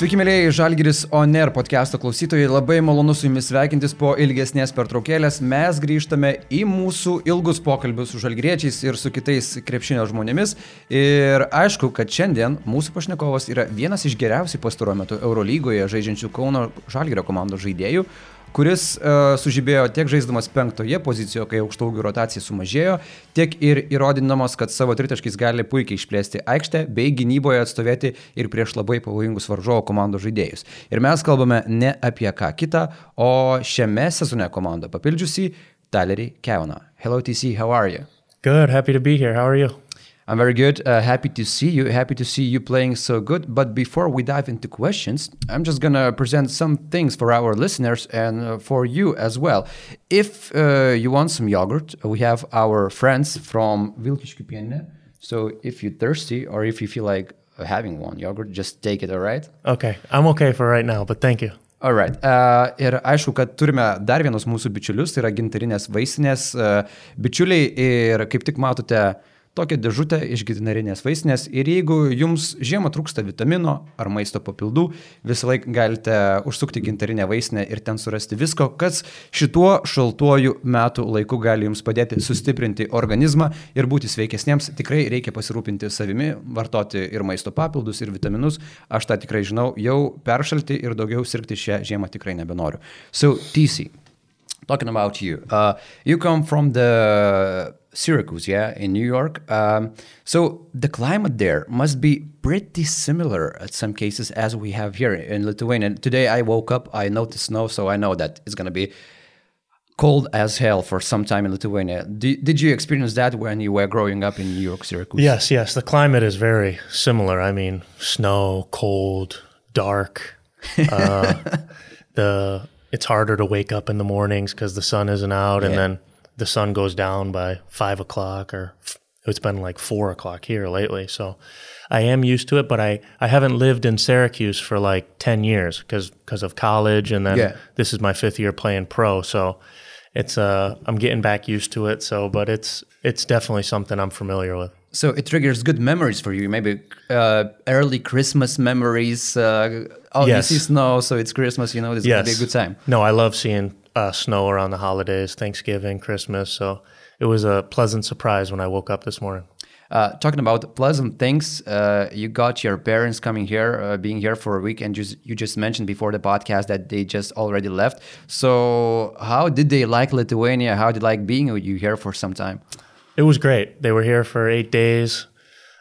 Sveiki, mėlyjei Žalgiris Oner podcast'o klausytojai, labai malonu su jumis sveikintis po ilgesnės pertraukėlės. Mes grįžtame į mūsų ilgus pokalbius su žalgriečiais ir su kitais krepšinio žmonėmis. Ir aišku, kad šiandien mūsų pašnekovas yra vienas iš geriausiai pastaruoju metu Eurolygoje žaidžiančių Kauno Žalgirio komandos žaidėjų kuris uh, sužibėjo tiek žaisdamas penktoje pozicijoje, kai aukštaugių rotacija sumažėjo, tiek ir įrodydamas, kad savo tritaškais gali puikiai išplėsti aikštę bei gynyboje atstovėti ir prieš labai pavojingus varžovo komandos žaidėjus. Ir mes kalbame ne apie ką kitą, o šiame sezone komandą papildžiusi Talerį Kevoną. Hello TC, how are you? Good, happy to be here. How are you? I'm very good. Uh, happy to see you. Happy to see you playing so good. But before we dive into questions, I'm just gonna present some things for our listeners and uh, for you as well. If uh, you want some yogurt, we have our friends from Vilkiškių pienė. So if you're thirsty or if you feel like having one yogurt, just take it, alright? Okay, I'm okay for right now, but thank you. Alright. Uh, ir aišku, kad turime dar vienus mūsų bičiulius, tai yra gintarinės vaistinės uh, bičiuliai ir kaip tik matote, uh, tokią dėžutę iš gitinarinės vaistinės ir jeigu jums žiemą trūksta vitamino ar maisto papildų, visą laiką galite užsukti gintarinę vaistinę ir ten surasti visko, kas šituo šaltuoju metų laiku gali jums padėti sustiprinti organizmą ir būti sveikesniems. Tikrai reikia pasirūpinti savimi, vartoti ir maisto papildus, ir vitaminus. Aš tą tikrai žinau, jau peršalti ir daugiau sirgti šią žiemą tikrai nebenoriu. So, TC. Talking about you, uh, you come from the Syracuse, yeah, in New York. Um, so the climate there must be pretty similar at some cases as we have here in Lithuania. Today I woke up, I noticed snow, so I know that it's going to be cold as hell for some time in Lithuania. Did, did you experience that when you were growing up in New York, Syracuse? Yes, yes. The climate is very similar. I mean, snow, cold, dark. Uh, the it's harder to wake up in the mornings because the sun isn't out, yeah. and then the sun goes down by five o'clock or it's been like four o'clock here lately. So I am used to it, but I, I haven't lived in Syracuse for like 10 years because because of college. And then yeah. this is my fifth year playing pro. So it's uh, I'm getting back used to it. So, but it's it's definitely something I'm familiar with. So it triggers good memories for you, maybe uh, early Christmas memories. Uh, oh, yes. you see snow, so it's Christmas. You know, it's yes. gonna be a good time. No, I love seeing uh, snow around the holidays, Thanksgiving, Christmas. So it was a pleasant surprise when I woke up this morning. Uh, talking about pleasant things, uh, you got your parents coming here, uh, being here for a week, and just, you just mentioned before the podcast that they just already left. So, how did they like Lithuania? How did they like being with you here for some time? It was great. They were here for eight days.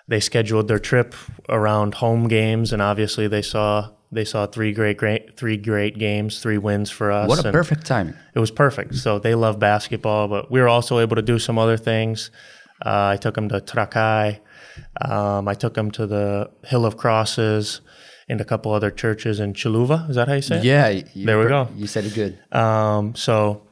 They scheduled their trip around home games, and obviously they saw they saw three great, great three great games, three wins for us. What a perfect time! It was perfect. So they love basketball, but we were also able to do some other things. Uh, I took them to Trakai. Um, I took them to the Hill of Crosses and a couple other churches in Šiluva. Is that how you say it? Yeah. there we go. You said it good. Um, so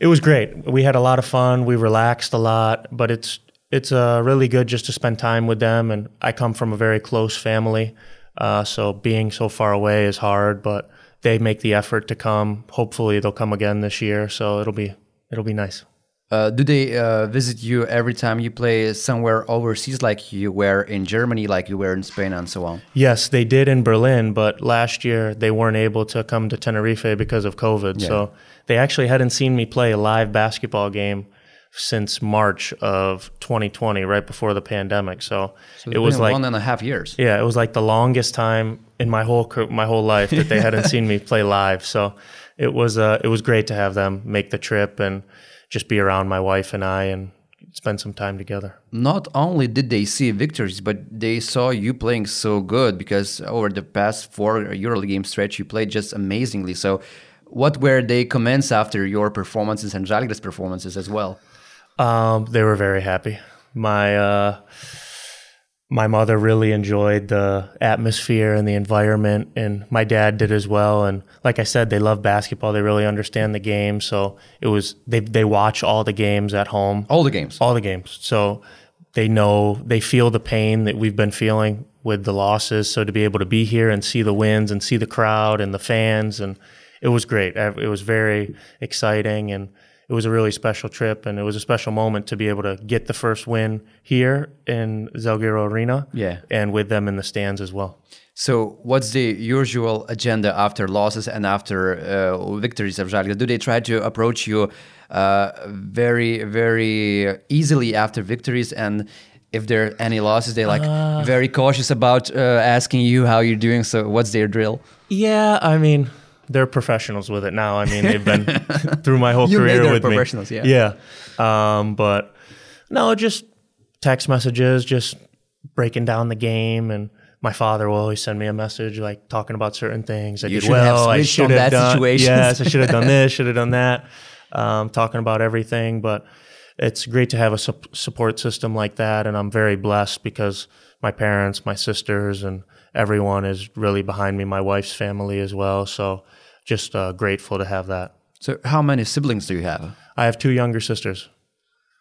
it was great. We had a lot of fun. We relaxed a lot, but it's it's uh, really good just to spend time with them. And I come from a very close family. Uh, so being so far away is hard, but they make the effort to come. Hopefully, they'll come again this year. So it'll be it'll be nice. Uh, do they uh, visit you every time you play somewhere overseas, like you were in Germany, like you were in Spain, and so on? Yes, they did in Berlin, but last year they weren't able to come to Tenerife because of COVID. Yeah. So they actually hadn't seen me play a live basketball game since March of 2020, right before the pandemic. So, so it was like one and a half years. Yeah, it was like the longest time in my whole my whole life that they hadn't seen me play live. So it was uh, it was great to have them make the trip and just be around my wife and I and spend some time together. Not only did they see victories, but they saw you playing so good because over the past four EuroLeague game stretch, you played just amazingly. So, what were they comments after your performances and Žalgiris performances as well? Um, they were very happy. My uh, my mother really enjoyed the atmosphere and the environment, and my dad did as well. And like I said, they love basketball. They really understand the game. So it was they they watch all the games at home. All the games. All the games. So they know they feel the pain that we've been feeling with the losses. So to be able to be here and see the wins and see the crowd and the fans and it was great. It was very exciting and it was a really special trip and it was a special moment to be able to get the first win here in Žalgiris Arena. Yeah. And with them in the stands as well. So, what's the usual agenda after losses and after uh, victories of Žalgiris? Do they try to approach you uh, very, very easily after victories? And if there are any losses, they're like Uh. very cautious about uh, asking you how you're doing. So, what's their drill? Yeah, I mean, they're professionals with it now. I mean, they've been through my whole You career with me. professionals, yeah. Yeah. Um, but no, just text messages, just breaking down the game. And my father will always send me a message like talking about certain things. I You did should have well. I should have done. situation. Yes, I should have done this. Should have done that. Um, talking about everything, but it's great to have a sup- support system like that, and I'm very blessed because my parents, my sisters, and everyone is really behind me. My wife's family as well. So just uh, grateful to have that. So, how many siblings do you have? I have two younger sisters.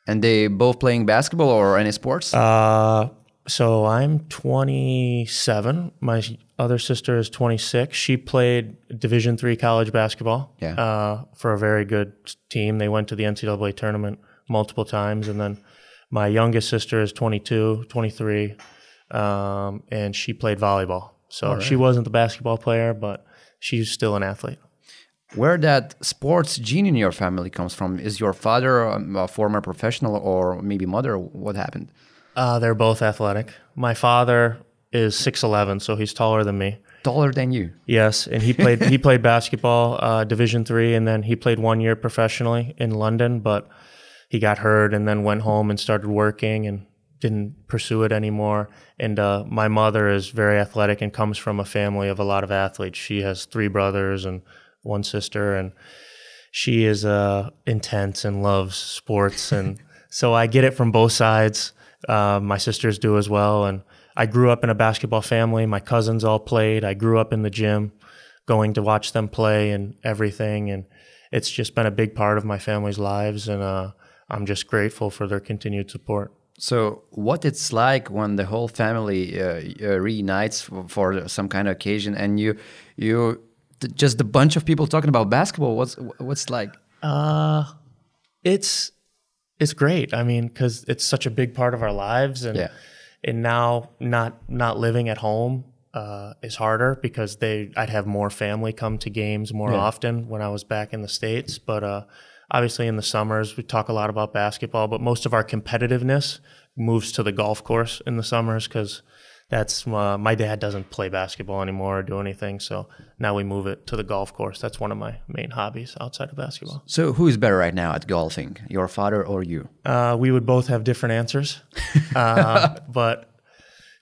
And they both playing basketball or any sports? Uh, so I'm 27. My other sister is 26. She played Division three college basketball. Yeah. Uh, for a very good team. They went to the NCAA tournament multiple times, and then my youngest sister is 22, 23, um, and she played volleyball. So she wasn't the basketball player, but she's still an athlete. Where that sports gene in your family comes from? Is your father um, a former professional or maybe mother? What happened? Uh, they're both athletic. My father is 6'11, so he's taller than me. Taller than you. Yes, and he played he played basketball, uh, Division three, and then he played one year professionally in London, but he got hurt and then went home and started working and didn't pursue it anymore. And uh, my mother is very athletic and comes from a family of a lot of athletes. She has three brothers and one sister, and she is uh, intense and loves sports, and so I get it from both sides. Uh, my sisters do as well, and I grew up in a basketball family. My cousins all played. I grew up in the gym, going to watch them play and everything, and it's just been a big part of my family's lives, and uh, I'm just grateful for their continued support. So, what it's like when the whole family uh, uh, reunites for, for some kind of occasion, and you, you, just a bunch of people talking about basketball. What's what's like? Uh, it's it's great. I mean, because it's such a big part of our lives, and Yeah. and now not not living at home uh, is harder because they I'd have more family come to games more often when I was back in the states. But uh, obviously, in the summers, we talk a lot about basketball, but most of our competitiveness moves to the golf course in the summers because that's uh, my dad doesn't play basketball anymore or do anything. So now we move it to the golf course. That's one of my main hobbies outside of basketball. So, who is better right now at golfing, your father or you? Uh, we would both have different answers, uh, but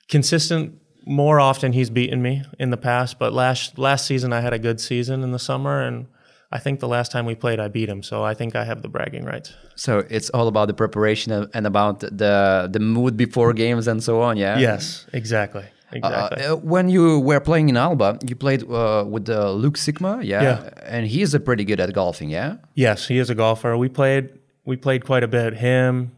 consistent. More often, he's beaten me in the past. But last last season, I had a good season in the summer, and I think the last time we played, I beat him. So I think I have the bragging rights. So it's all about the preparation and- about the the mood before games and so on. Yeah. Yes, exactly, exactly. Uh, when you were playing in Alba, you played uh, with uh, Luke Sikma, yeah? Yeah. and he's a pretty good at golfing, yeah. yes, he is a golfer. We played we played quite a bit. Him,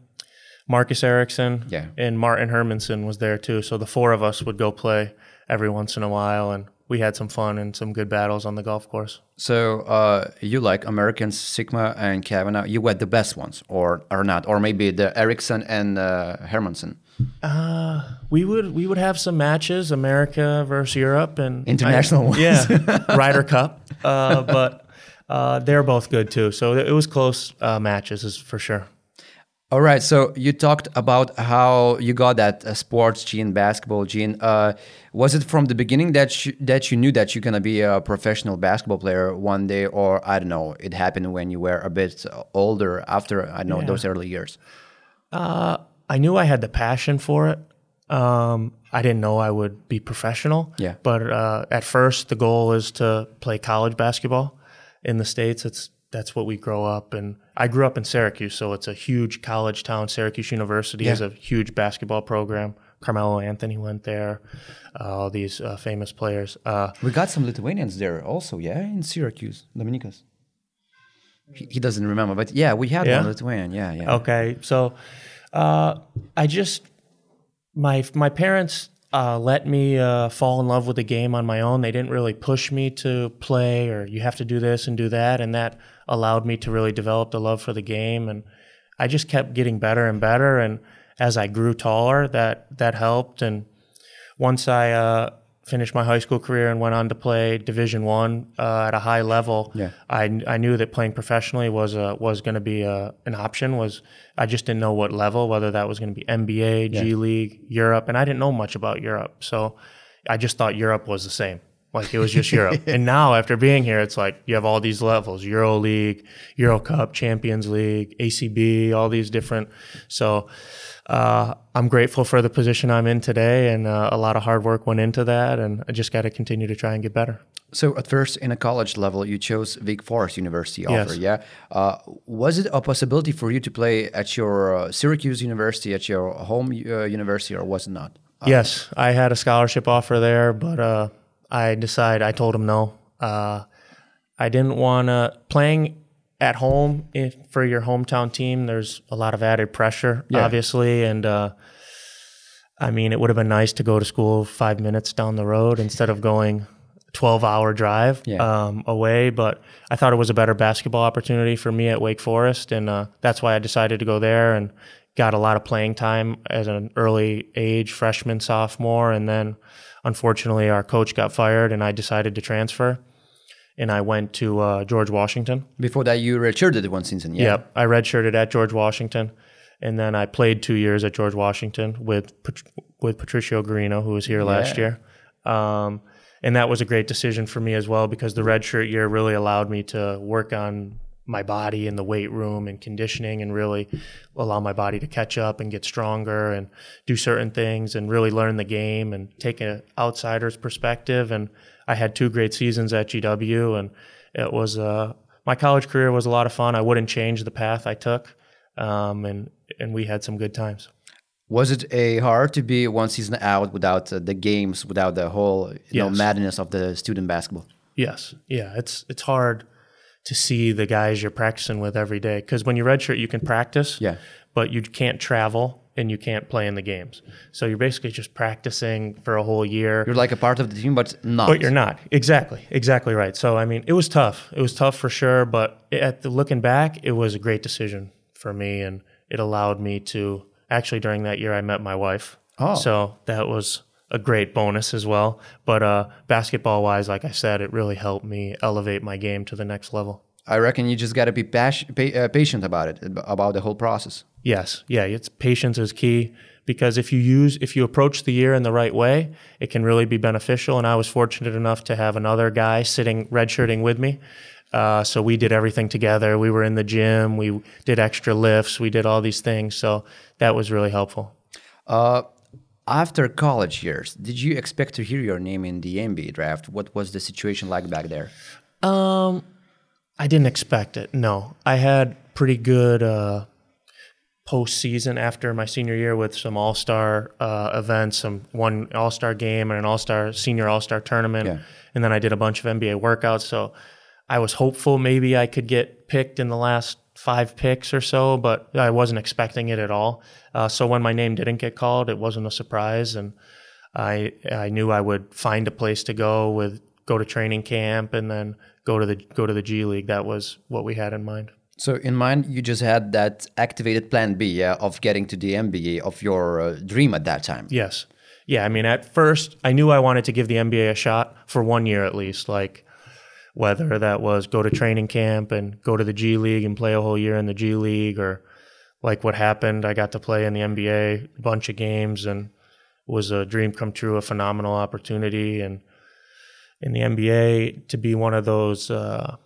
Marcus Eriksson, Yeah. and Martin Hermannsson was there too. So the four of us would go play every once in a while, and we had some fun and some good battles on the golf course. So uh, you like Americans, Sikma and Cavanaugh. You were the best ones, or or not, or maybe the Eriksson and uh, Hermannsson. We would we would have some matches, America versus Europe and International ones. Yeah, Ryder Cup. Uh, but uh, they're both good too. So it was close uh, matches, is for sure. All right. So you talked about how you got that uh, sports gene, basketball gene. Uh, was it from the beginning that you, that you knew that you're gonna be a professional basketball player one day, or I don't know, it happened when you were a bit older, after I don't know those early years? I knew I had the passion for it. Um, I didn't know I would be professional. Yeah. But uh, at first, the goal is to play college basketball in the states. It's that's what we grow up, and I grew up in Syracuse, so it's a huge college town. Syracuse University has a huge basketball program. Carmelo Anthony went there. Uh, all these uh, famous players. Uh, We got some Lithuanians there also, yeah, in Syracuse, Dominikas. He, he doesn't remember, but yeah, we had Yeah? one Lithuanian. Yeah, yeah. Okay, so uh, I just my my parents uh, let me uh, fall in love with the game on my own. They didn't really push me to play or you have to do this and do that, and that allowed me to really develop the love for the game. And I just kept getting better and better. And as I grew taller, that that helped. And once I uh, finished my high school career and went on to play Division One uh, at a high level, Yeah. I, I knew that playing professionally was a, was going to be a, an option. Was I just didn't know what level, whether that was going to be NBA, G League, Europe, and I didn't know much about Europe. So I just thought Europe was the same. Like it was just Europe. And now after being here, it's like you have all these levels: Euro League, Euro Cup, Champions League, ACB, all these different. So uh, I'm grateful for the position I'm in today, and uh, a lot of hard work went into that, and I just got to continue to try and get better. So at first, in a college level, you chose Wake Forest University Yes. offer. Yeah, uh, was it a possibility for you to play at your uh, Syracuse University, at your home uh, university, or was it not? Yes, I had a scholarship offer there, but uh, I decided I told him no. Uh, I didn't want to playing at home if, for your hometown team. There's a lot of added pressure, Yeah. obviously, and uh, I mean, it would have been nice to go to school five minutes down the road instead of going. 12 hour drive Yeah. um, away, but I thought it was a better basketball opportunity for me at Wake Forest. And uh, that's why I decided to go there and got a lot of playing time at an early age, freshman, sophomore. And then unfortunately, our coach got fired and I decided to transfer. And I went to uh, George Washington. Before that, you redshirted one season. Yeah. Yep. I redshirted at George Washington. And then I played two years at George Washington with Pat- with Patricio Garino, who was here last year. Um, and that was a great decision for me as well because the redshirt year really allowed me to work on my body in the weight room and conditioning and really allow my body to catch up and get stronger and do certain things and really learn the game and take an outsider's perspective. And I had two great seasons at GW and it was, uh, my college career was a lot of fun. I wouldn't change the path I took. Um, and, and we had some good times. Was it a hard to be one season out without uh, the games, without the whole you know madness of the student basketball? Yes. Yeah. It's it's hard to see the guys you're practicing with every day because when you redshirt, you can practice, Yeah. but you can't travel and you can't play in the games. So you're basically just practicing for a whole year. You're like a part of the team, but not. But you're not exactly, exactly right. So I mean, it was tough. It was tough for sure. But at the looking back, it was a great decision for me, and it allowed me to actually during that year I met my wife. Oh. so that was a great bonus as well. But uh, basketball wise, like I said, it really helped me elevate my game to the next level. I reckon you just got to be pas- pa- uh, patient about it, about the whole process. Yes, yeah, it's patience is key because if you use if you approach the year in the right way, it can really be beneficial. And I was fortunate enough to have another guy sitting redshirting with me. Uh, so we did everything together. We were in the gym. We did extra lifts. We did all these things. So that was really helpful. Uh, after college years, did you expect to hear your name in the NBA draft? What was the situation like back there? Um, I didn't expect it. No, I had pretty good uh, postseason after my senior year with some All Star uh, events, some one All Star game and an All Star senior All Star tournament, Yeah. and then I did a bunch of NBA workouts. So I was hopeful maybe I could get picked in the last five picks or so, but I wasn't expecting it at all. Uh, so when my name didn't get called, it wasn't a surprise, and I I knew I would find a place to go with go to training camp and then go to the go to the G League. That was what we had in mind. So in mind, you just had that activated plan B, yeah, of getting to the NBA of your uh, dream at that time. Yes. Yeah, I mean at first I knew I wanted to give the NBA a shot for one year at least, like whether that was go to training camp and go to the G League and play a whole year in the G League or like what happened, I got to play in the NBA a bunch of games and was a dream come true, a phenomenal opportunity. And in the NBA to be one of those uh,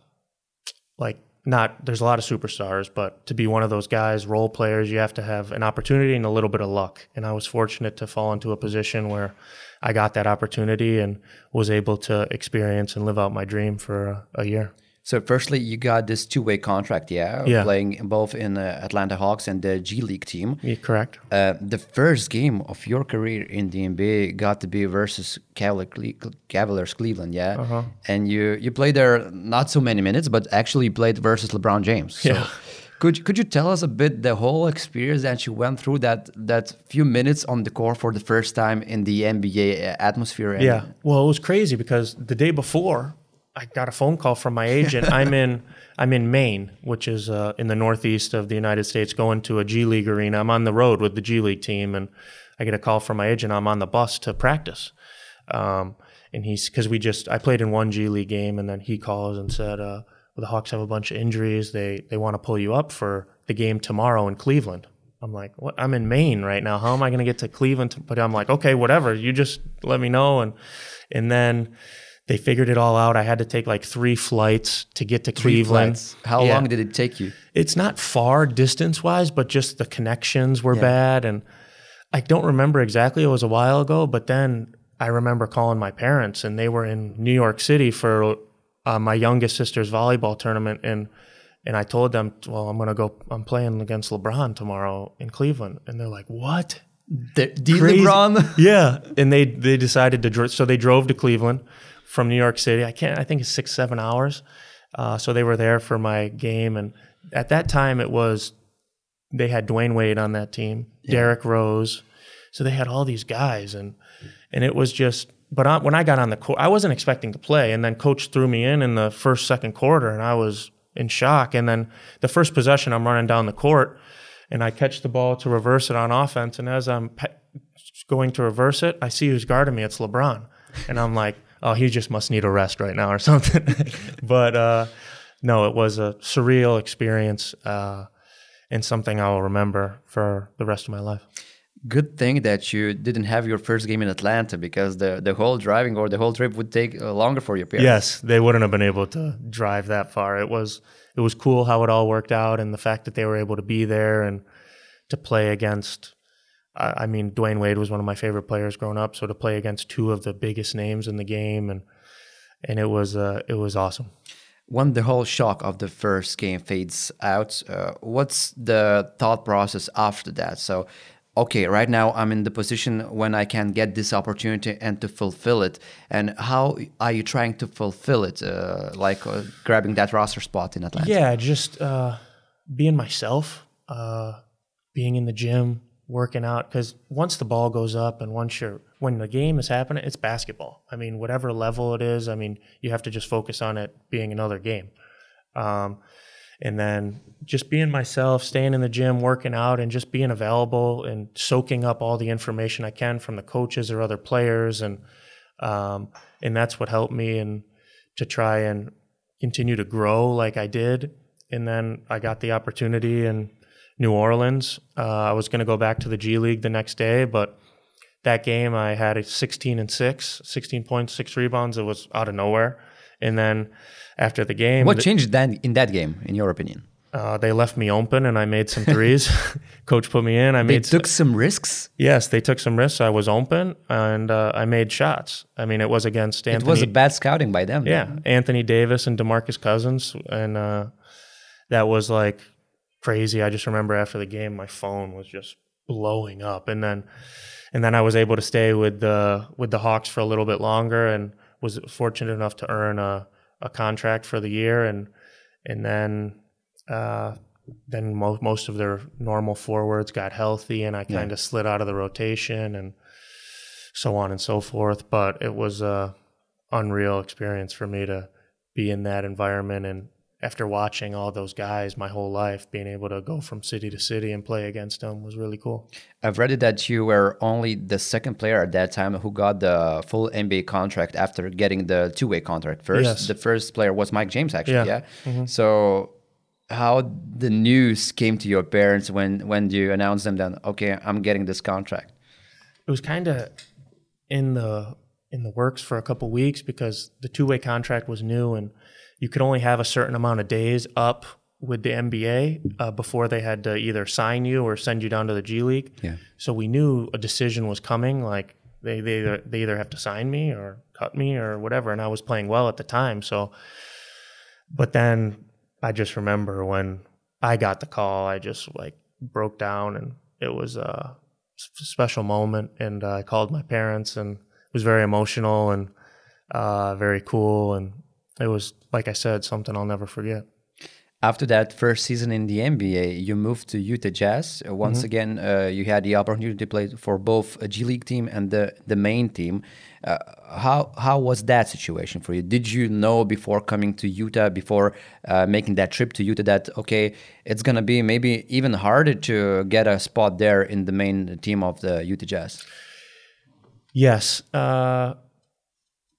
like not there's a lot of superstars, but to be one of those guys, role players, you have to have an opportunity and a little bit of luck. And I was fortunate to fall into a position where I got that opportunity and was able to experience and live out my dream for a, a year. So firstly, you got this two-way contract, yeah, Yeah. playing both in uh, Atlanta Hawks and the G League team. Yeah, correct? Uh, the first game of your career in the NBA got to be versus Cavalier, Cavaliers Cleveland, yeah, Uh-huh. and you you played there not so many minutes, but actually you played versus LeBron James. So Yeah. Could could you tell us a bit the whole experience that you went through that that few minutes on the court for the first time in the NBA atmosphere? and- Yeah. Well, it was crazy because the day before, I got a phone call from my agent. I'm in I'm in Maine, which is uh, in the northeast of the United States, going to a G League arena. I'm on the road with the G League team, and I get a call from my agent. I'm on the bus to practice. Um, and he's because we just I played in one G League game, and then he calls and said, uh, well, "The Hawks have a bunch of injuries. They they want to pull you up for the game tomorrow in Cleveland." I'm like, "What? I'm in Maine right now. How am I going to get to Cleveland?" But I'm like, "Okay, whatever. You just let me know." And and then they figured it all out. I had to take like three flights to get to Three Cleveland. flights. How Yeah. long did it take you? It's not far distance wise, but just the connections were Yeah. bad. And I don't remember exactly. It was a while ago, but then I remember calling my parents, and they were in New York City for uh, my youngest sister's volleyball tournament, and and I told them, well, I'm gonna go. I'm playing against LeBron tomorrow in Cleveland, and they're like, what? The, the. LeBron? yeah, and they they decided to so they drove to Cleveland from New York City. I can't. I think it's six seven hours. Uh, so they were there for my game, and at that time it was they had Dwyane Wade on that team, Derrick Rose, so they had all these guys, and and it was just. But I, when I got on the court, I wasn't expecting to play, and then coach threw me in in the first second quarter, and I was in shock. And then the first possession, I'm running down the court, and I catch the ball to reverse it on offense, and as I'm pe- going to reverse it, I see who's guarding me. It's LeBron, and I'm like, oh, he just must need a rest right now or something. but uh, no, it was a surreal experience uh, and something I'll remember for the rest of my life. Good thing that you didn't have your first game in Atlanta because the, the whole driving or the whole trip would take uh, longer for your parents. Yes, they wouldn't have been able to drive that far. It was it was cool how it all worked out, and the fact that they were able to be there and to play against. I I mean, Dwyane Wade was one of my favorite players growing up, so to play against two of the biggest names in the game, and and it was uh, it was awesome. When the whole shock of the first game fades out, uh, what's the thought process after that? So, okay, right now I'm in the position when I can get this opportunity and to fulfill it. And how are you trying to fulfill it? Uh, like uh, grabbing that roster spot in Atlanta? Yeah, just uh, being myself, uh, being in the gym, working out. Because once the ball goes up and once you're when the game is happening, it's basketball. I mean, whatever level it is, I mean, you have to just focus on it being another game. Um, and then just being myself, staying in the gym, working out, and just being available and soaking up all the information I can from the coaches or other players, and um, and that's what helped me and to try and continue to grow like I did. And then I got the opportunity in New Orleans. Uh, I was going to go back to the G League the next day, but that game I had a 16 and 6, 16 points, 6 rebounds. It was out of nowhere. And then after the game, What changed then in that game, in your opinion? uh, they left me open and I made some threes. Coach put me in. I They made took some risks. yes, they took some risks. I was open and uh, I made shots. I mean, it was against Anthony. It was a bad scouting by them. yeah, Anthony Davis and Demarcus Cousins, and uh, that was like crazy. I just remember after the game, my phone was just blowing up, and then and then I was able to stay with the with the Hawks for a little bit longer, and was fortunate enough to earn a, a contract for the year, and and then. Uh, then most most of their normal forwards got healthy, and I kind of slid out of the rotation, and so on and so forth. But it was a unreal experience for me to be in that environment, and after watching all those guys my whole life, being able to go from city to city and play against them was really cool. I've read that you were only the second player at that time who got the full NBA contract after getting the two-way contract first. Yes. The first player was Mike James, actually. Yeah. Yeah. Mm-hmm. So, how the news came to your parents when when you announced them that okay, I'm getting this contract? it was kind of in the in the works for a couple weeks because the two way contract was new and you could only have a certain amount of days up with the NBA uh, before they had to either sign you or send you down to the G League. Yeah. So we knew a decision was coming. Like they they either, they either have to sign me or cut me or whatever. And I was playing well at the time. So, but then I just remember when I got the call, I just like broke down and it was a special moment. And uh, I called my parents and it was very emotional and uh, very cool. And it was, like I said, something I'll never forget. After that first season in the NBA, you moved to Utah Jazz. Uh, Once again, uh, you had the opportunity to play for both a G League team and the, the main team. Uh, how how was that situation for you? Did you know before coming to Utah, before uh, making that trip to Utah, that okay, it's gonna be maybe even harder to get a spot there in the main team of the Utah Jazz? Yes. Uh,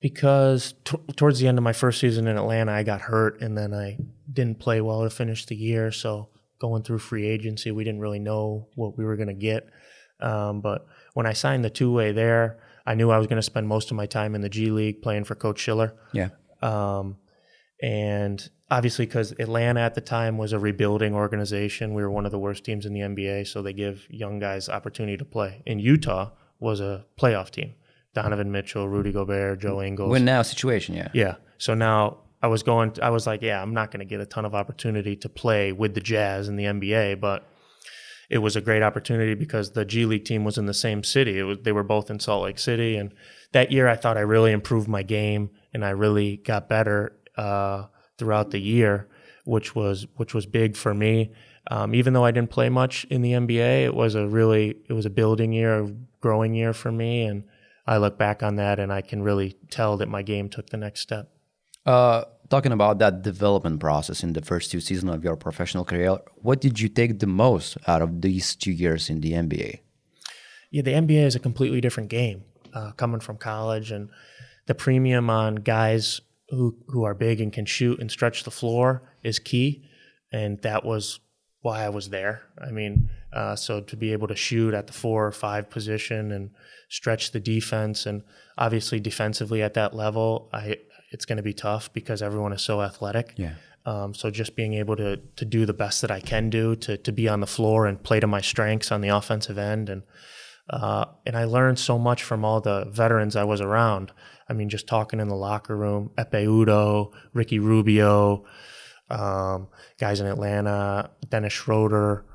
because t- towards the end of my first season in Atlanta, I got hurt and then I didn't play well to finish the year. So going through free agency, we didn't really know what we were going to get. Um, but when I signed the two way there, I knew I was going to spend most of my time in the G League playing for Coach Schiller. Yeah. Um, and obviously, because Atlanta at the time was a rebuilding organization, we were one of the worst teams in the NBA. So they give young guys opportunity to play. In Utah was a playoff team. Donovan Mitchell, Rudy Gobert, Joe Ingles. Win now situation, yeah. Yeah. So now I was going. I was like, yeah, I'm not going to get a ton of opportunity to play with the Jazz in the NBA, but it was a great opportunity because the G League team was in the same city. It was they were both in Salt Lake City, and that year I thought I really improved my game and I really got better uh, throughout the year, which was which was big for me. Um, even though I didn't play much in the NBA, it was a really it was a building year, a growing year for me, and I look back on that and I can really tell that my game took the next step. Uh, talking about that development process in the first two seasons of your professional career, what did you take the most out of these two years in the NBA? Yeah, the NBA is a completely different game. Uh, coming from college and the premium on guys who who are big and can shoot and stretch the floor is key, and that was why I was there. I mean, uh, so to be able to shoot at the four or five position and stretch the defense, and obviously defensively at that level, I it's going to be tough because everyone is so athletic. Yeah. Um, so just being able to to do the best that I can do to to be on the floor and play to my strengths on the offensive end and uh, and I learned so much from all the veterans I was around. I mean, just talking in the locker room, Ekpe Udoh, Ricky Rubio, um, guys in Atlanta, Dennis Schroeder,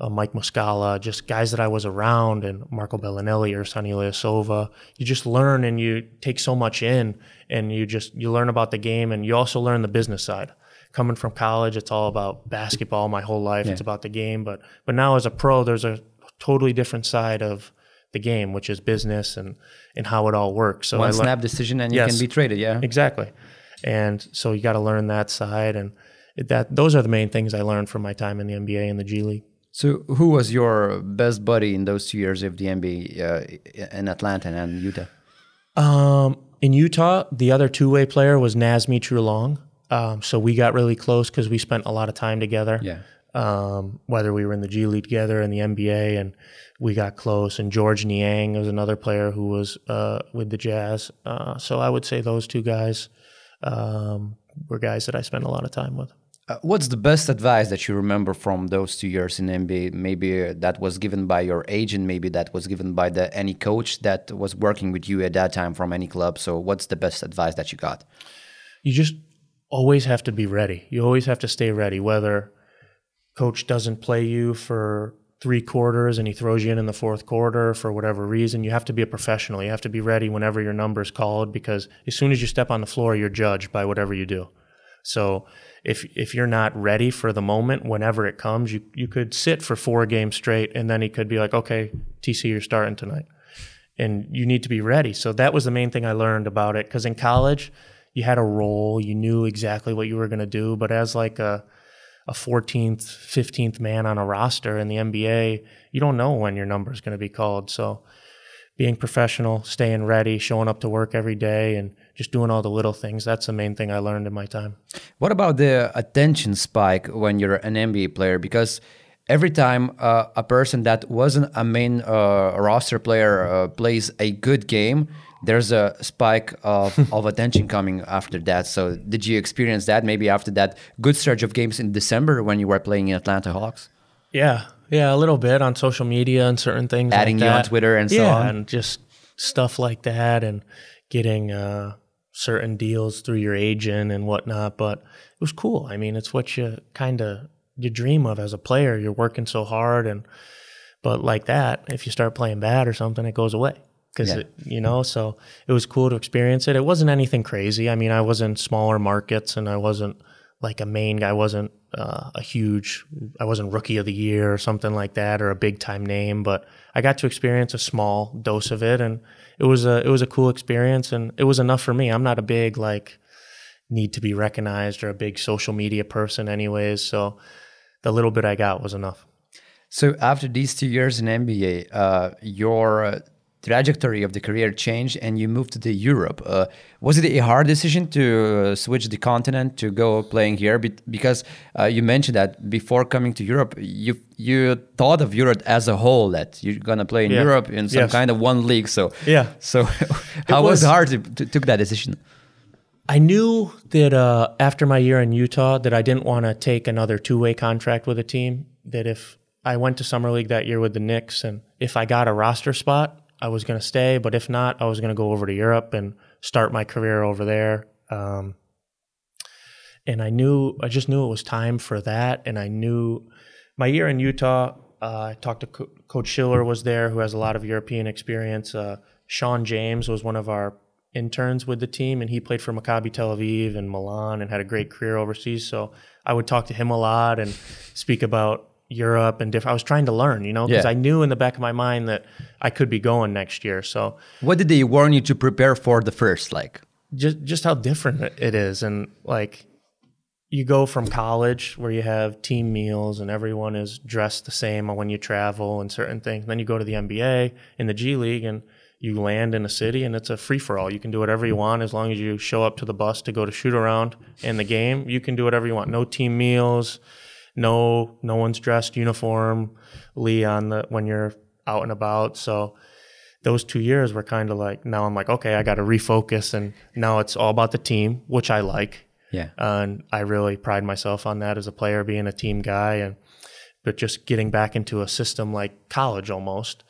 uh, Mike Muscala, just guys that I was around, and Marco Belinelli or Sonny Ilyasova. You just learn and you take so much in, and you just you learn about the game, and you also learn the business side. Coming from college, it's all about basketball. My whole life, yeah. it's about the game. But but now as a pro, there's a totally different side of the game, which is business and and how it all works. So one I snap decision and you yes, can be traded. Yeah, exactly. And so you got to learn that side, and that those are the main things I learned from my time in the NBA and the G League. So, who was your best buddy in those two years of the NBA uh, in Atlanta and Utah? Um, in Utah, the other two-way player was Naz Mitrou-Long. Um, so we got really close because we spent a lot of time together. Yeah. Um, whether we were in the G League together in the NBA, and we got close. And Georges Niang was another player who was uh, with the Jazz. Uh, so I would say those two guys um, were guys that I spent a lot of time with. Uh, what's the best advice that you remember from those two years in NBA? Maybe that was given by your agent, maybe that was given by the any coach that was working with you at that time from any club. So, what's the best advice that you got? You just always have to be ready. You always have to stay ready, whether coach doesn't play you for three quarters and he throws you in in the fourth quarter for whatever reason, you have to be a professional. You have to be ready whenever your number is called because as soon as you step on the floor, you're judged by whatever you do. So if if you're not ready for the moment, whenever it comes, you you could sit for four games straight, and then he could be like, "Okay, TC, you're starting tonight," and you need to be ready. So that was the main thing I learned about it because in college, you had a role, you knew exactly what you were going to do, but as like a a 14th, 15th man on a roster in the NBA, you don't know when your number is going to be called. So being professional, staying ready, showing up to work every day, and just doing all the little things. That's the main thing I learned in my time. What about the attention spike when you're an NBA player? Because every time uh, a person that wasn't a main uh, roster player uh, plays a good game, there's a spike of, of attention coming after that. So, did you experience that maybe after that good surge of games in December when you were playing in Atlanta Hawks? Yeah, yeah, a little bit on social media and certain things. Adding like you on Twitter and so yeah, on. and just stuff like that, and getting uh, certain deals through your agent and whatnot. But it was cool. I mean, it's what you kind of you dream of as a player. You're working so hard, and but like that, if you start playing bad or something, it goes away because yeah. you know so it was cool to experience it it wasn't anything crazy i mean i was in smaller markets and i wasn't like a main guy I wasn't uh, a huge i wasn't rookie of the year or something like that or a big time name but i got to experience a small dose of it and it was a it was a cool experience and it was enough for me. I'm not a big like need to be recognized or a big social media person anyways so the little bit i got was enough. So after these two years in nba uh, your trajectory of the career changed and you moved to the Europe. Uh, was it a hard decision to uh, switch the continent to go playing here? Be because uh, you mentioned that before coming to Europe, you you thought of Europe as a whole that you're gonna play in Yeah. Europe in some Yes. kind of one league. So Yeah. So how was, was- it hard to, to took that decision? I knew that uh, after my year in Utah that I didn't want to take another two-way contract with a team. That if I went to summer league that year with the Knicks, and if I got a roster spot, I was going to stay. But if not, I was going to go over to Europe and start my career over there. Um, and I knew, I just knew it was time for that. And I knew my year in Utah. Uh, I talked to Co- Coach Schiller was there, who has a lot of European experience. Uh, Sean James was one of our interns with the team, and he played for Maccabi Tel Aviv and Milan and had a great career overseas. So I would talk to him a lot and speak about Europe and different. I was trying to learn, you know, because Yeah. I knew in the back of my mind that I could be going next year. So What did they warn you to prepare for the first? Like, just just how different it is and like you go from college where you have team meals and everyone is dressed the same when you travel and certain things then you go to the NBA in the G League and you land in a city and it's a free for all you can do whatever you want as long as you show up to the bus to go to shoot around in the game you can do whatever you want no team meals no no one's dressed uniformly on the when you're out and about. So those two years were kind of like now I'm like okay I got to refocus. And now it's all about the team which I like. Yeah, and I really pride myself on that as a player being a team guy and but just getting back into a system like college almost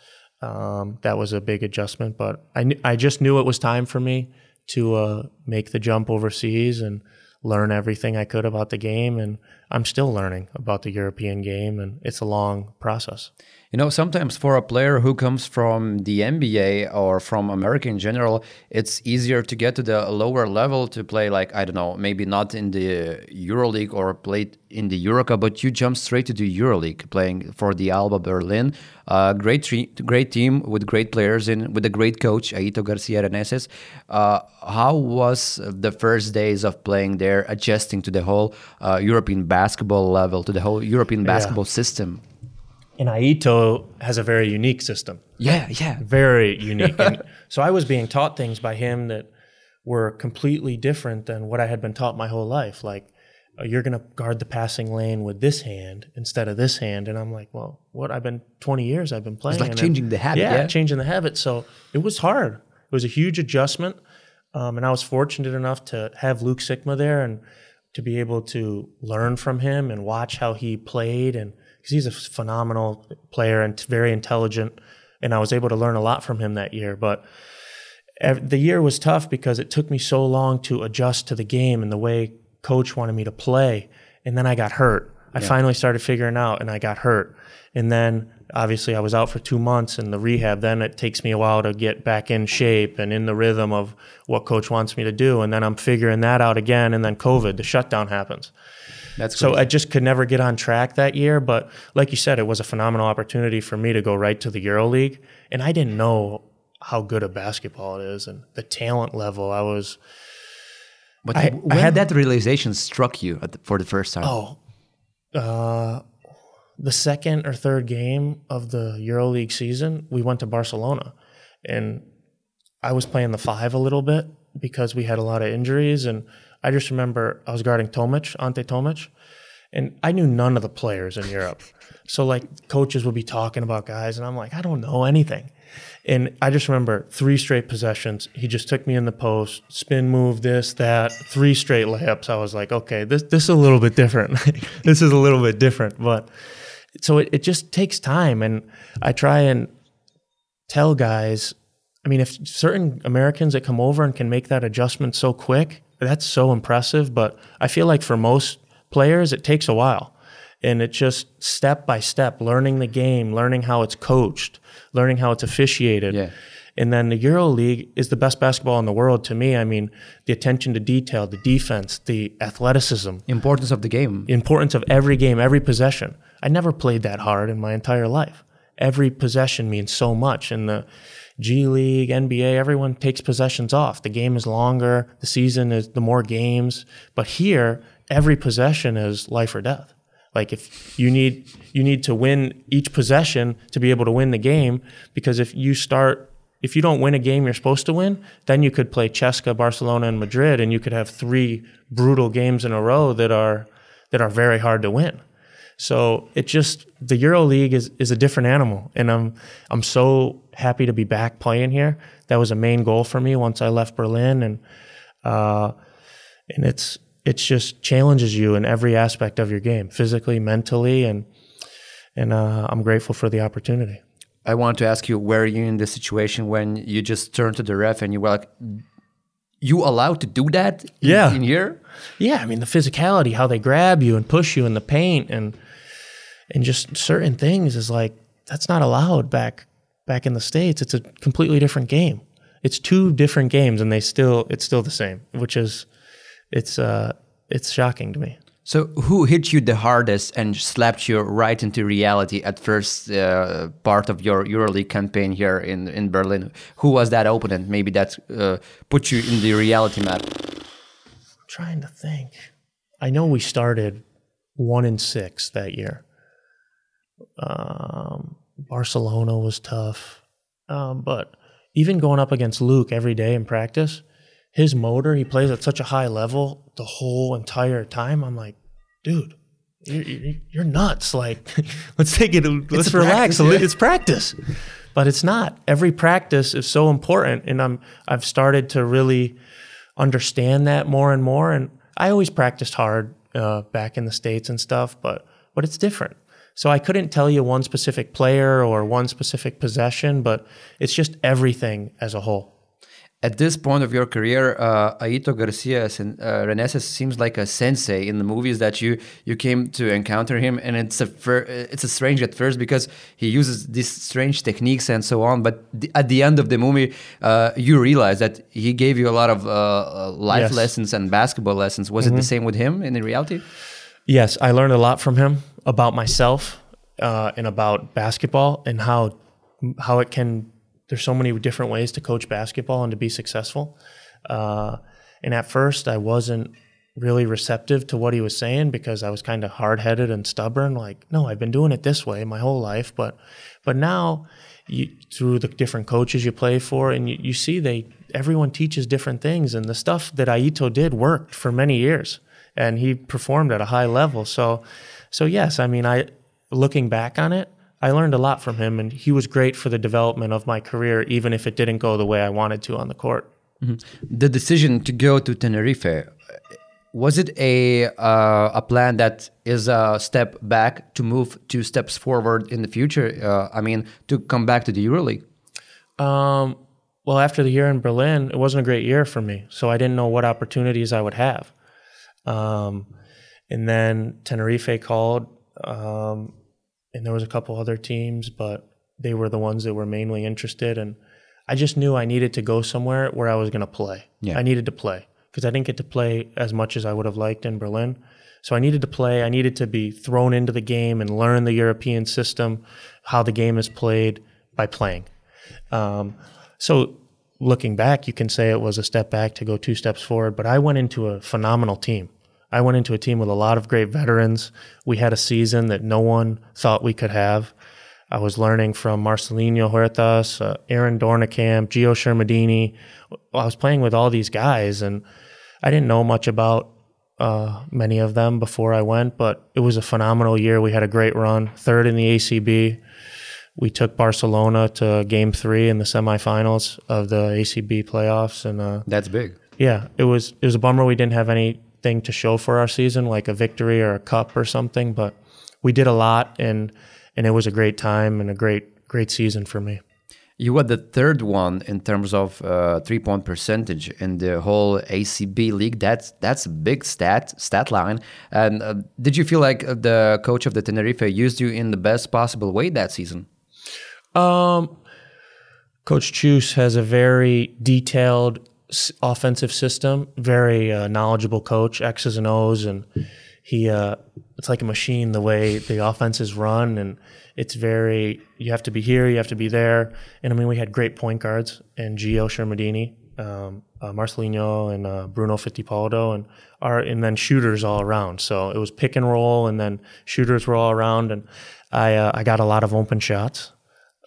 um, that was a big adjustment. But I knew, I just knew it was time for me to uh, make the jump overseas and learn everything I could about the game and I'm still learning about the European game and it's a long process. You know, sometimes for a player who comes from the NBA or from America in general, it's easier to get to the lower level to play like I don't know, maybe not in the EuroLeague or play in the Eurocup, but you jump straight to the EuroLeague, playing for the Alba Berlin. Uh, great, tre- great team with great players and with a great coach Aito Garcia Reneses. Uh, how was the first days of playing there, adjusting to the whole uh, European basketball level, to the whole European basketball system? And Aito has a very unique system. Yeah, yeah. very unique. And so I was being taught things by him that were completely different than what I had been taught my whole life. Like, uh, you're going to guard the passing lane with this hand instead of this hand. And I'm like, well, what? I've been 20 years I've been playing. It's like changing the habit, Yeah, yeah. changing the habit. So it was hard. It was a huge adjustment. Um, and I was fortunate enough to have Luke Sikma there and to be able to learn from him and watch how he played. And because he's a phenomenal player and very intelligent. And I was able to learn a lot from him that year. But the year was tough because it took me so long to adjust to the game and the way coach wanted me to play. And then I got hurt. I finally started figuring out and I got hurt. And then obviously I was out for two months in the rehab. Then it takes me a while to get back in shape and in the rhythm of what coach wants me to do. And then I'm figuring that out again. And then COVID, the shutdown happens. That's So crazy. I just could never get on track that year. But like you said, it was a phenomenal opportunity for me to go right to the EuroLeague. And I didn't know how good a basketball it is and the talent level. I was, But I- when I had- that realization struck you at the, for the first time? oh, uh, the second or third game of the EuroLeague season, we went to Barcelona. And I was playing the five a little bit because we had a lot of injuries. And I just remember I was guarding Tomic, Ante Tomic, and I knew none of the players in Europe. So like coaches would be talking about guys, and I'm like, I don't know anything. And I just remember three straight possessions. He just took me in the post, spin move, this, that, three straight layups. I was like, okay, this this is a little bit different. this is a little bit different. But so it, it just takes time. And I try and tell guys, I mean, if certain Americans that come over and can make that adjustment so quick, that's so impressive. But I feel like for most players, it takes a while. And it's just step by step, learning the game, learning how it's coached, learning how it's officiated. Yeah. And then the Euro League is the best basketball in the world to me. I mean, the attention to detail, the defense, the athleticism, Importance of the game. importance of every game, every possession. I never played that hard in my entire life. Every possession means so much. In the G League, NBA, everyone takes possessions off. The game is longer, the season is the more games. But here, every possession is life or death. Like if you need you need to win each possession to be able to win the game, because if you start if you don't win a game you're supposed to win, then you could play CSKA, Barcelona, and Madrid, and you could have three brutal games in a row that are that are very hard to win. So it just the Euro League is is a different animal, and I'm I'm so happy to be back playing here. That was a main goal for me once I left Berlin, and uh, and it's it's just challenges you in every aspect of your game, physically, mentally, and and uh, I'm grateful for the opportunity. I want to ask you, were you in the situation when you just turned to the ref and you were like, you allowed to do that? In, Yeah. In here? Yeah, I mean the physicality, how they grab you and push you in the paint, and and just certain things is like that's not allowed back back in the states. It's a completely different game. It's two different games, and they still it's still the same, which is it's uh it's shocking to me. So, who hit you the hardest and slapped you right into reality at first uh, part of your EuroLeague campaign here in, in Berlin? Who was that opponent? Maybe that uh, put you in the reality map. trying to think. I know we started one in six that year. Um, Barcelona was tough, um, but even going up against Luke every day in practice, his motor he plays at such a high level the whole entire time. I'm like, dude, you're, you're nuts. Like, let's take it. Let's a relax. practice, yeah. It's practice, but it's not. Every practice is so important, and I'm I've started to really understand that more and more. And I always practiced hard uh, back in the states and stuff, but but it's different. So I couldn't tell you one specific player or one specific possession, but it's just everything as a whole. At this point of your career, uh, Aito Garcia and uh, Reneses seems like a sensei in the movies that you you came to encounter him, and it's a it's a strange at first because he uses these strange techniques and so on. But the, at the end of the movie, uh, you realize that he gave you a lot of uh, uh, life Yes. lessons and basketball lessons. Was it the same with him in reality? Yes, I learned a lot from him about myself uh, and about basketball and how how it can. There's so many different ways to coach basketball and to be successful. Uh, and at first, I wasn't really receptive to what he was saying because I was kind of hard headed and stubborn. Like, no, I've been doing it this way my whole life, but but now you, through the different coaches you play for, and you, you see they everyone teaches different things, and the stuff that Aito did worked for many years, and he performed at a high level. So, so yes, I mean, I looking back on it, I learned a lot from him, and he was great for the development of my career, even if it didn't go the way I wanted to on the court. The decision to go to Tenerife was it a uh, a plan that is a step back to move two steps forward in the future? Uh, I mean, to come back to the EuroLeague. Um, well, after the year in Berlin, it wasn't a great year for me, so I didn't know what opportunities I would have. Um, and then Tenerife called, um, and there was a couple other teams, but they were the ones that were mainly interested. And I just knew I needed to go somewhere where I was going to play. Yeah. I needed to play because I didn't get to play as much as I would have liked in Berlin. So I needed to play. I needed to be thrown into the game and learn the European system, how the game is played by playing. Um, so looking back, you can say it was a step back to go two steps forward, but I went into a phenomenal team. I went into a team with a lot of great veterans. We had a season that no one thought we could have. I was learning from Marcelino Huertas, uh, Aaron Doornekamp, Gio Shermadini. I was playing with all these guys, and I didn't know much about uh, many of them before I went, but it was a phenomenal year. We had a great run, third in the ACB. We took Barcelona to Game Three in the semifinals of the ACB playoffs, and uh, That's big. yeah, it was it was a bummer we didn't have anything to show for our season, like a victory or a cup or something. But we did a lot, and and it was a great time and a great great season for me. You were the third one in terms of uh, three point percentage in the whole ACB league. That's that's a big stat stat line. And uh, did you feel like the coach of the Tenerife used you in the best possible way that season? Um, Coach Chus has a very detailed offensive system, very uh, knowledgeable coach, X's and O's, and he uh, it's like a machine the way the offense is run, and it's very you have to be here, you have to be there, and I mean we had great point guards and Gio Shermadini, um, uh, Marcelino, and uh, Bruno Fitipaldo, and our and then shooters all around. So it was pick and roll, and then shooters were all around, and I uh, I got a lot of open shots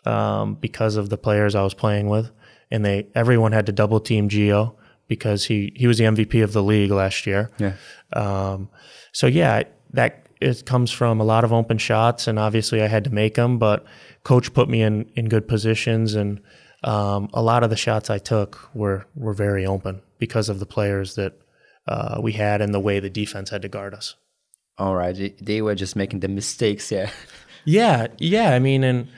um, because of the players I was playing with. And they everyone had to double team Gio because he he was the MVP of the league last year. Yeah. Um, so yeah, that it comes from a lot of open shots, and obviously I had to make them. But coach put me in in good positions, and um, a lot of the shots I took were were very open because of the players that uh, we had and the way the defense had to guard us. All right, they were just making the mistakes. Yeah. Yeah, yeah. I mean, and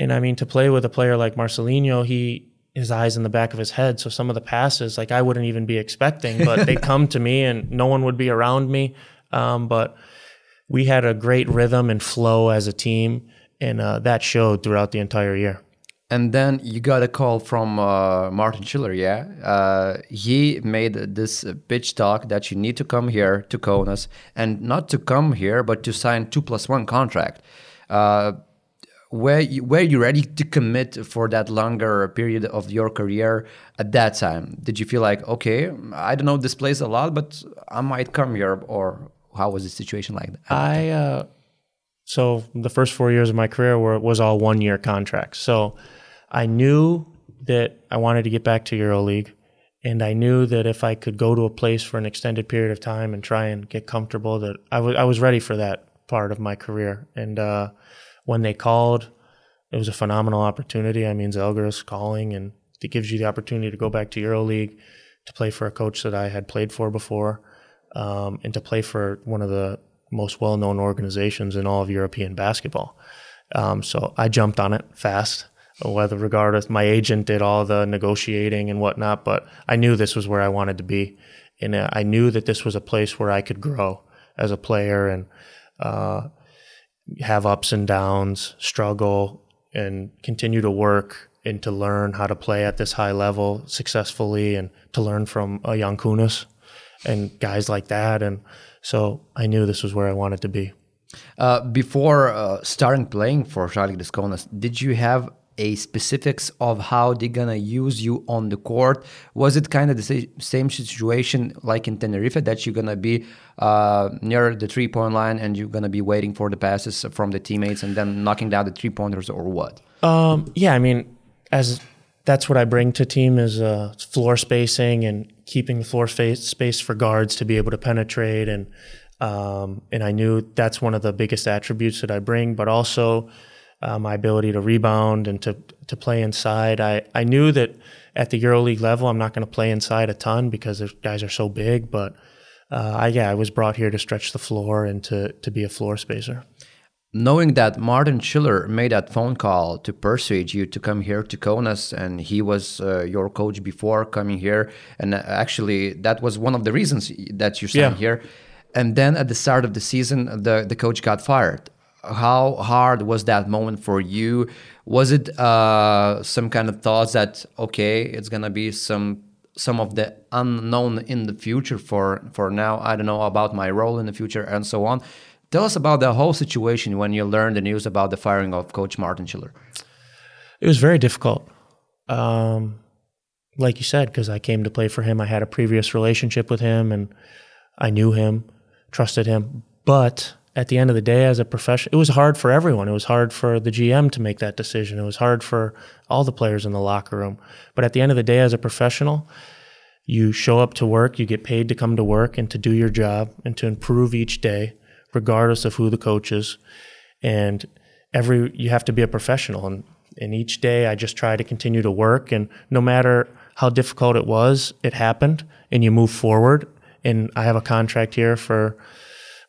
and I mean to play with a player like Marcelino, he his eyes in the back of his head. So some of the passes, like I wouldn't even be expecting, but they come to me, and no one would be around me. Um, but we had a great rhythm and flow as a team, and uh, that showed throughout the entire year. And then you got a call from uh, Martin Schiller, yeah? Uh, he made this pitch talk that you need to come here to Kaunas, and not to come here, but to sign two plus one contract. Were you, were you ready to commit for that longer period of your career at that time? Did you feel like, okay, I don't know this place a lot, but I might come here, or how was the situation like that? I uh, so the first four years of my career were was all one year contracts. So I knew that I wanted to get back to EuroLeague, and I knew that if I could go to a place for an extended period of time and try and get comfortable, that I was I was ready for that part of my career. And uh, when they called, it was a phenomenal opportunity. I mean, Žalgiris calling and it gives you the opportunity to go back to EuroLeague to play for a coach that I had played for before um, and to play for one of the most well known organizations in all of European basketball. Um, so I jumped on it fast. Whether regardless, my agent did all the negotiating and whatnot, but I knew this was where I wanted to be, and uh, I knew that this was a place where I could grow as a player and uh, have ups and downs, struggle, and continue to work and to learn how to play at this high level successfully, and to learn from Jankūnas and guys like that. And so I knew this was where I wanted to be. Uh, before uh, starting playing for Charlie Kaunas, did you have a specifics of how they're gonna use you on the court? Was it kind of the same situation like in Tenerife that you're gonna be uh, near the three point line and you're gonna be waiting for the passes from the teammates and then knocking down the three pointers or what? Um, yeah, I mean, as that's what I bring to team is uh, floor spacing and keeping the floor space, space for guards to be able to penetrate and um, and I knew that's one of the biggest attributes that I bring, but also uh, my ability to rebound and to to play inside. I, I knew that at the EuroLeague level, I'm not going to play inside a ton because the guys are so big. But uh, I, yeah, I was brought here to stretch the floor and to to be a floor spacer knowing that Martin Schiller made that phone call to persuade you to come here to Kaunas, and he was uh, your coach before coming here, and actually that was one of the reasons that you signed yeah. here. And then at the start of the season, the the coach got fired. How hard was that moment for you? Was it uh, some kind of thoughts that okay, it's gonna be some some of the unknown in the future for for now? I don't know about my role in the future and so on Tell us about the whole situation when you learned the news about the firing of Coach Martin Schiller. It was very difficult. Um, like you said, because I came to play for him. I had a previous relationship with him and I knew him, trusted him. But at the end of the day, as a professional, it was hard for everyone. It was hard for the GM to make that decision. It was hard for all the players in the locker room. But at the end of the day, as a professional, you show up to work, you get paid to come to work and to do your job and to improve each day regardless of who the coach is. And every you have to be a professional. And, and each day I just try to continue to work. And no matter how difficult it was, it happened and you move forward. And I have a contract here for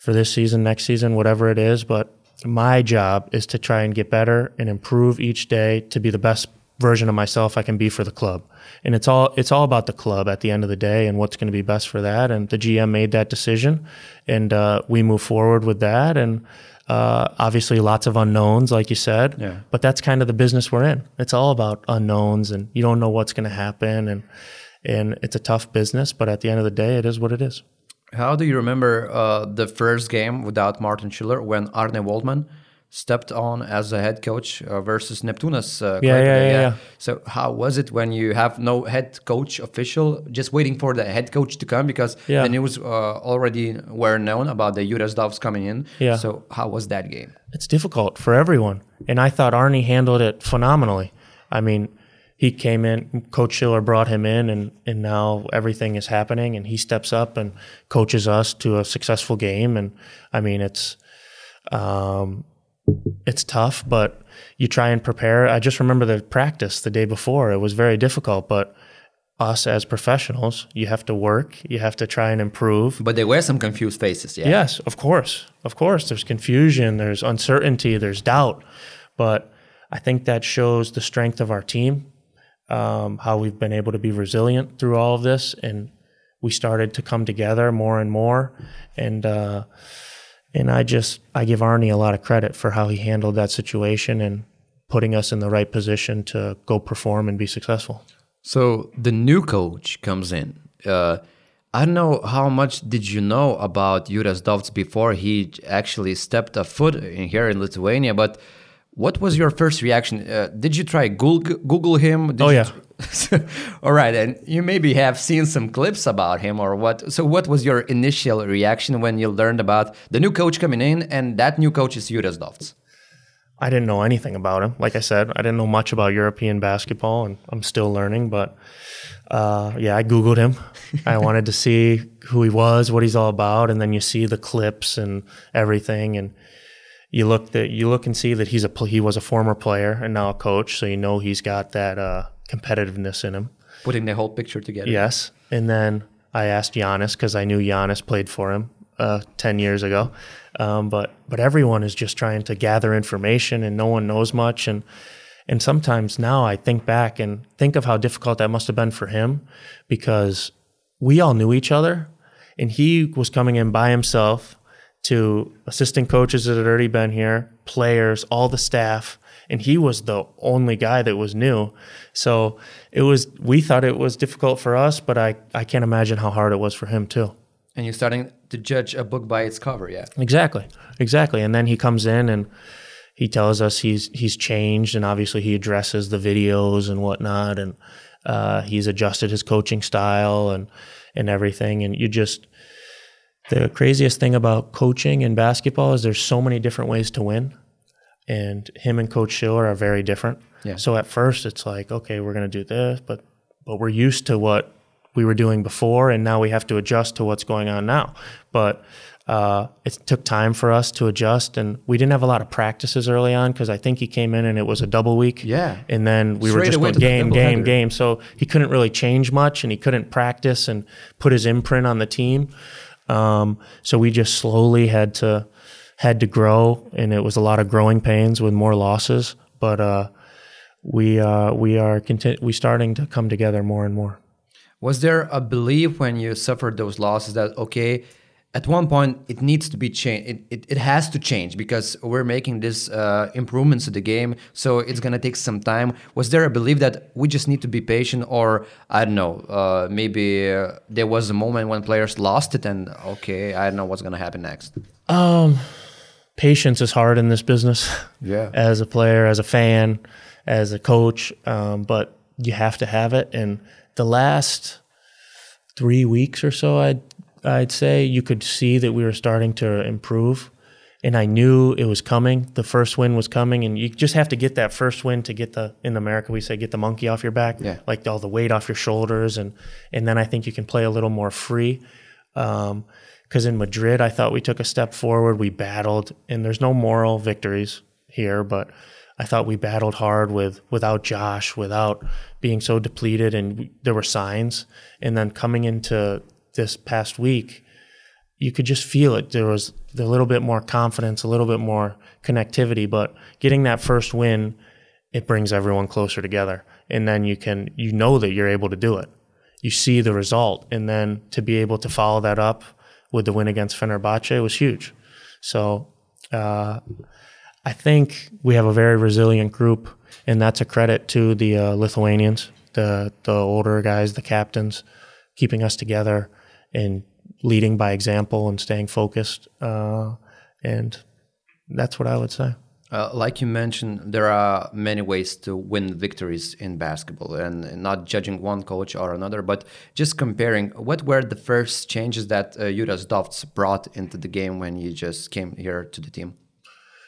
for this season, next season, whatever it is. But my job is to try and get better and improve each day to be the best version of myself I can be for the club. And it's all it's all about the club at the end of the day and what's going to be best for that. And the GM made that decision, and uh, we move forward with that. And uh, obviously, lots of unknowns, like you said. Yeah. But that's kind of the business we're in. It's all about unknowns, and you don't know what's going to happen, and and it's a tough business. But at the end of the day, it is what it is. How do you remember uh, the first game without Martin Schiller when Arne Woltmann stepped on as a head coach uh, versus Neptūnas. Uh, yeah, yeah, yeah, yeah, So how was it when you have no head coach official, just waiting for the head coach to come because yeah. the news uh, already were known about the Jure Zdovc coming in. Yeah. So how was that game? It's difficult for everyone, and I thought Arne handled it phenomenally. I mean, he came in, Coach Schiller brought him in, and, and now everything is happening, and he steps up and coaches us to a successful game. And I mean, it's um, it's tough, but you try and prepare. I just remember the practice the day before; it was very difficult, but us as professionals, you have to work, you have to try and improve. But there were some confused faces, yeah. Yes, of course. Of course. There's confusion, there's uncertainty, there's doubt. But I think that shows the strength of our team, um, how we've been able to be resilient through all of this. And we started to come together more and more. And, uh, and I just, I give Arne a lot of credit for how he handled that situation and putting us in the right position to go perform and be successful. So the new coach comes in. Uh, I don't know how much did you know about Jure Zdovc before he actually stepped a foot in here in Lithuania, but what was your first reaction? Uh, did you try Google, Google him? Did oh yeah. All right, and you maybe have seen some clips about him or what. So what was your initial reaction when you learned about the new coach coming in and that new coach is Jure Zdovc? I didn't know anything about him. Like I said, I didn't know much about European basketball, and I'm still learning. But uh, yeah, I Googled him. I wanted to see who he was, what he's all about, and then you see the clips and everything, and you look that you look and see that he's a he was a former player and now a coach, so you know he's got that uh, competitiveness in him. Putting the whole picture together. Yes, and then I asked Giannis because I knew Giannis played for him uh, ten years ago. Um, but but everyone is just trying to gather information, and no one knows much. And and sometimes now I think back and think of how difficult that must have been for him, because we all knew each other, and he was coming in by himself to assistant coaches that had already been here, players, all the staff, and he was the only guy that was new. So it was we thought it was difficult for us, but I, I can't imagine how hard it was for him too. And you're starting to judge a book by its cover, yeah. Exactly. Exactly. And then he comes in and he tells us he's he's changed and obviously he addresses the videos and whatnot and uh, he's adjusted his coaching style and and everything. And you just the craziest thing about coaching in basketball is there's so many different ways to win. And him and Coach Schiller are very different. Yeah. So at first it's like, okay, we're gonna do this, but but we're used to what we were doing before, and now we have to adjust to what's going on now. But uh, it took time for us to adjust, and we didn't have a lot of practices early on because I think he came in and it was a double week. Yeah, and then we Straight were just going game, game, game. So he couldn't really change much, and he couldn't practice and put his imprint on the team. Um, so we just slowly had to had to grow, and it was a lot of growing pains with more losses. But uh, we uh, we are conti- we starting to come together more and more. Was there a belief when you suffered those losses that okay, at one point it needs to be changed, it, it, it has to change because we're making this uh, improvements to the game, so it's gonna take some time. Was there a belief that we just need to be patient, or I don't know, uh, maybe uh, there was a moment when players lost it, and okay, I don't know what's gonna happen next. Um, patience is hard in this business. Yeah, as a player, as a fan, as a coach, um, but you have to have it and the last three weeks or so, I'd I'd say you could see that we were starting to improve, and I knew it was coming. The first win was coming, and you just have to get that first win to get the in America we say get the monkey off your back, yeah. like all the weight off your shoulders, and and then I think you can play a little more free. Because um, in Madrid, I thought we took a step forward. We battled, and there's no moral victories here, but I thought we battled hard with without Josh, without being so depleted, and we, there were signs. And then coming into this past week, you could just feel it. There was a little bit more confidence, a little bit more connectivity. But getting that first win, it brings everyone closer together, and then you can you know that you're able to do it. You see the result, and then to be able to follow that up with the win against Fenerbahce was huge. So. Uh, I think we have a very resilient group, and that's a credit to the uh, Lithuanians, the the older guys, the captains, keeping us together and leading by example and staying focused. Uh, and that's what I would say. Uh, like you mentioned, there are many ways to win victories in basketball, and not judging one coach or another, but just comparing. What were the first changes that uh, Jure Zdovc brought into the game when you just came here to the team?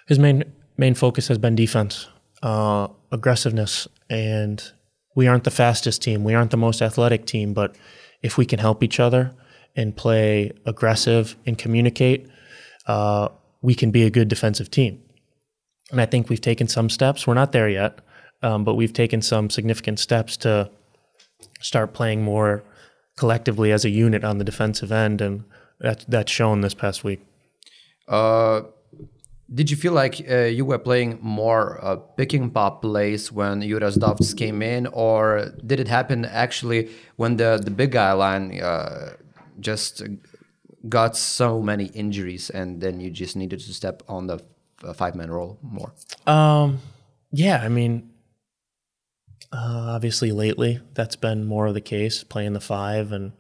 his main main focus has been defense, uh, aggressiveness, and we aren't the fastest team, we aren't the most athletic team, but if we can help each other and play aggressive and communicate, uh, we can be a good defensive team. And I think we've taken some steps. We're not there yet, um, but we've taken some significant steps to start playing more collectively as a unit on the defensive end, and that, that's shown this past week. Uh, did you feel like uh, you were playing more uh, picking pop plays when Jure Zdovc came in, or did it happen actually when the, the big guy line uh, just got so many injuries and then you just needed to step on the five man role more? Um, yeah, I mean, uh, obviously lately that's been more of the case, playing the five and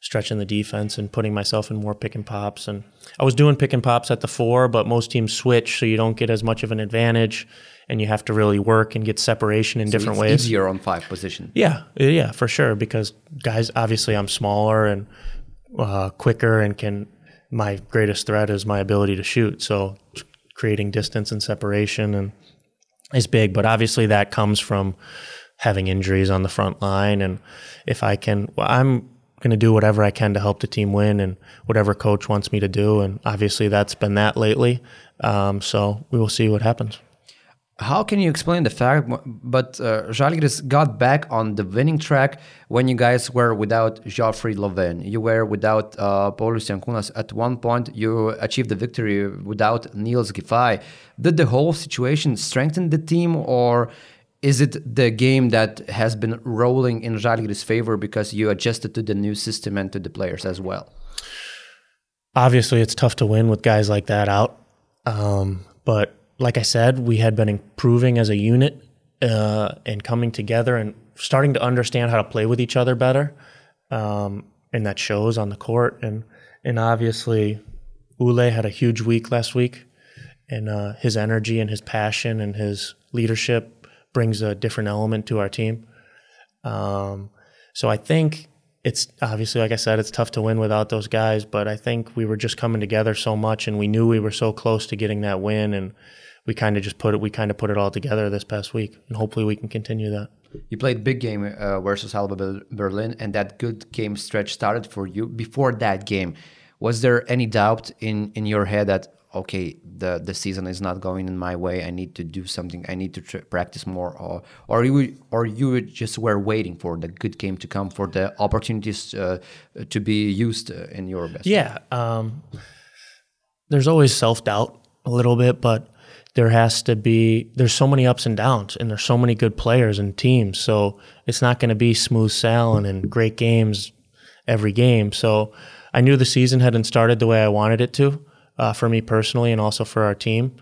stretching the defense and putting myself in more pick and pops. And I was doing pick and pops at the four, but most teams switch, so you don't get as much of an advantage, and you have to really work and get separation in so different it's ways. Easier on five position. Yeah, yeah, for sure. Because guys, obviously, I'm smaller and uh, quicker, and can. My greatest threat is my ability to shoot. So creating distance and separation and is big. But obviously, that comes from having injuries on the front line. And if I can, well, I'm going to do whatever I can to help the team win and whatever coach wants me to do. And obviously, that's been that lately. Um, so we will see what happens. How can you explain the fact, but uh, Žalgiris got back on the winning track when you guys were without Joffrey Lauvergne? You were without uh, Paulius Jankūnas. At one point, you achieved the victory without Niels Giffey. Did the whole situation strengthen the team, or is it the game that has been rolling in Žalgiris' favor because you adjusted to the new system and to the players as well? Obviously, it's tough to win with guys like that out. Um, but like I said, we had been improving as a unit uh, and coming together and starting to understand how to play with each other better. Um, and that shows on the court. And and obviously, Ule had a huge week last week, and uh, his energy and his passion and his leadership brings a different element to our team. Um, so I think it's obviously, like I said, it's tough to win without those guys. But I think we were just coming together so much, and we knew we were so close to getting that win, and we kind of just put it. We kind of put it all together this past week, and hopefully we can continue that. You played big game uh, versus Alba Berlin, and that good game stretch started for you. Before that game, was there any doubt in in your head that okay, the the season is not going in my way. I need to do something. I need to tr- practice more, or or you or you just were waiting for the good game to come, for the opportunities uh, to be used uh, in your best. Yeah, um, there's always self doubt a little bit, but there has to be. There's so many ups and downs, and there's so many good players and teams. So it's not going to be smooth sailing and great games every game. So I knew the season hadn't started the way I wanted it to uh, for me personally and also for our team.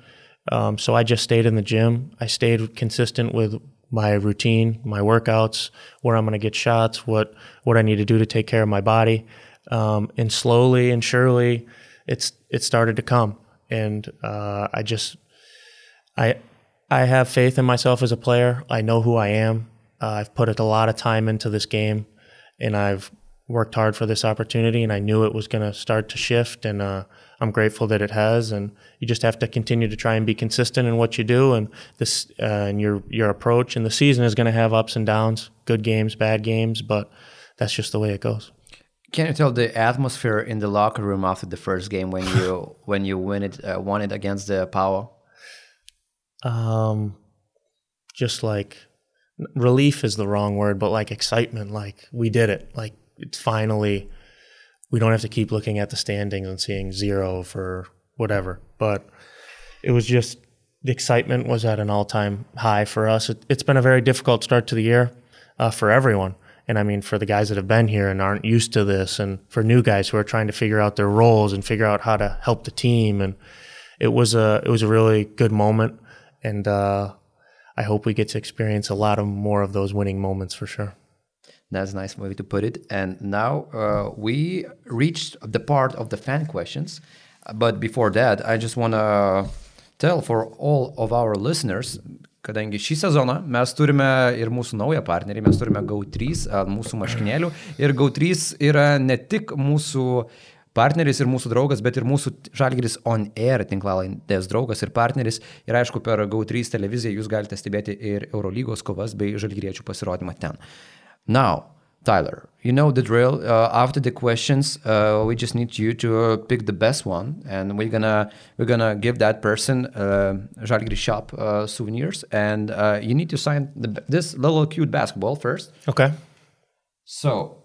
Um, so I just stayed in the gym. I stayed consistent with my routine, my workouts, where I'm going to get shots, what what I need to do to take care of my body, um, and slowly and surely, it's it started to come. And uh, I just I I have faith in myself as a player. I know who I am. Uh, I've put a lot of time into this game, and I've worked hard for this opportunity, and I knew it was going to start to shift, and uh, I'm grateful that it has. And you just have to continue to try and be consistent in what you do, and this uh, and your your approach. And the season is going to have ups and downs, good games, bad games, but that's just the way it goes. Can you tell the atmosphere in the locker room after the first game when you when you win it uh, won it against the Power? Um, just like relief is the wrong word, but like excitement, like we did it, like it's finally we don't have to keep looking at the standings and seeing zero for whatever. But it was just the excitement was at an all time high for us. It, has been a very difficult start to the year uh, for everyone. And I mean, for the guys that have been here and aren't used to this, and for new guys who are trying to figure out their roles and figure out how to help the team. And it was a it was a really good moment, and uh, I hope we get to experience a lot of more of those winning moments for sure. That's a nice way to put it. And now uh, we reached the part of the fan questions. But before that, I just want to tell for all of our listeners, kadangi šį sezoną mes turime ir mūsų naują partnerį, mes turime GO3 ant mūsų maškinėlių. Ir GO3 yra ne tik mūsų partneris ir mūsų draugas, bet ir mūsų Žalgiris On Air tinklalaidės draugas ir partneris. Ir aišku, per GAU3 televiziją jūs galite stebėti ir Eurolygos kovas bei Žalgiriečių pasirodymą ten. Now, Tyler, you know the drill. Uh, after the questions, uh, we just need you to uh, pick the best one, and we're gonna we're gonna give that person uh, Žalgiris shop uh, souvenirs, and uh, you need to sign the, this little cute basketball first. Okay. So,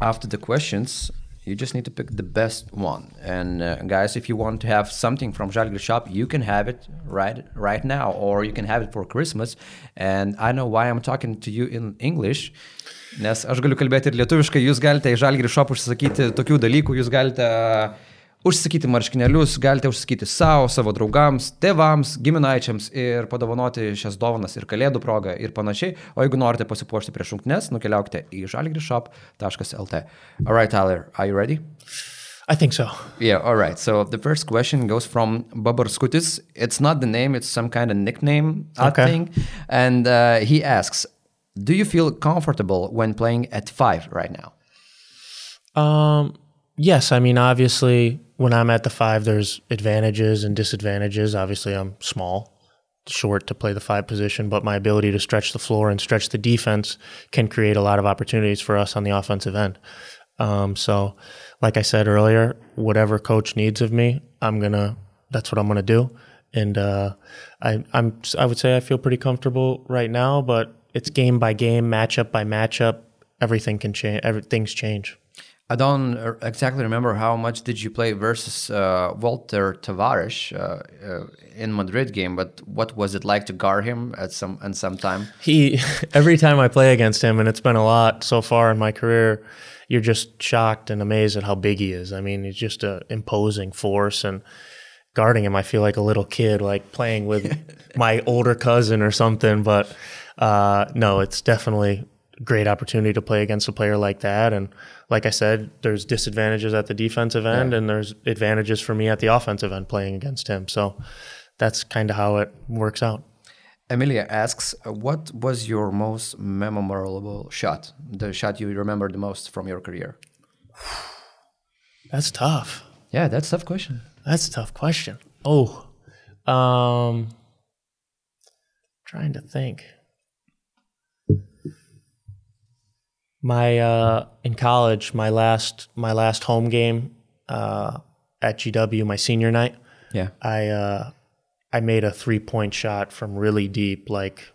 after the questions, you just need to pick the best one. And uh, guys, if you want to have something from Žalgiris shop, you can have it right right now, or you can have it for Christmas. And I know why I'm talking to you in English. Nes aš galiu kalbėti ir lietuviškai, jūs galite į Žalgirį šopą užsisakyti tokių dalykų, jūs galite uh, užsisakyti marškinėlius, galite užsisakyti savo, savo draugams, tėvams, giminaičiams ir padovanoti šias dovanas ir kalėdų progą ir panašiai. O jeigu norite pasipuošti prieš šunknes, nukeliaukite į žalgirishop.lt. Alright, Tyler, are you ready? I think so. Yeah, all right. So the first question goes from Babar Skutis. It's not the name, it's some kind of nickname, I Okay. think. And uh, he asks, Do you feel comfortable when playing at five right now? Um, yes, I mean, obviously, when I'm at the five, there's advantages and disadvantages. Obviously, I'm small, short to play the five position, but my ability to stretch the floor and stretch the defense can create a lot of opportunities for us on the offensive end. Um, so, like I said earlier, whatever coach needs of me, I'm gonna. That's what I'm gonna do. And uh, I, I'm. I would say I feel pretty comfortable right now, but it's game by game, matchup by matchup. Everything can change. Everything's change. I don't uh, exactly remember how much did you play versus uh, Walter Tavares uh, uh, in Madrid game, but what was it like to guard him at some at some time? he every time I play against him, and it's been a lot so far in my career, you're just shocked and amazed at how big he is. I mean, he's just an imposing force, and guarding him, I feel like a little kid, like playing with my older cousin or something. But uh, no, it's definitely great opportunity to play against a player like that. And like I said, there's disadvantages at the defensive end, and there's advantages for me at the offensive end playing against him. So that's kind of how it works out. Emilia asks, what was your most memorable shot? The shot you remember the most from your career? That's tough. Yeah, that's a tough question. That's a tough question. Oh, um, trying to think. My uh, in college, my last my last home game uh, at GW, my senior night, Yeah. I uh, I made a three point shot from really deep, like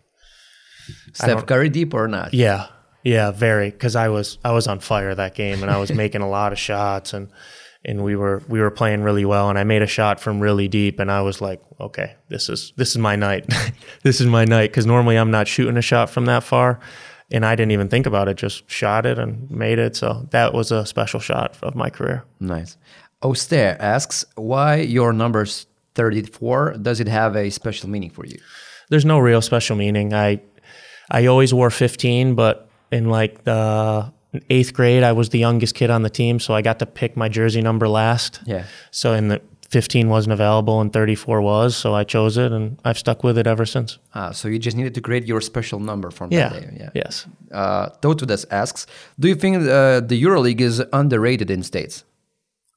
Steph Curry deep or not? yeah, yeah, very. Because I was I was on fire that game, and I was making a lot of shots, and and we were we were playing really well, and I made a shot from really deep, and I was like, okay, this is this is my night, this is my night. Because normally I'm not shooting a shot from that far, and I didn't even think about it, just shot it and made it. So that was a special shot of my career. Nice. Oster asks, why your number's 34? Does it have a special meaning for you? There's no real special meaning. I I always wore 15, but in like the eighth grade, I was the youngest kid on the team, so I got to pick my jersey number last. Yeah. So in the 15 wasn't available and 34 was, so I chose it and I've stuck with it ever since. Ah, so you just needed to create your special number from Yeah. that day. Yeah. Yes. Uh, Tautudas asks, do you think uh, the EuroLeague is underrated in States?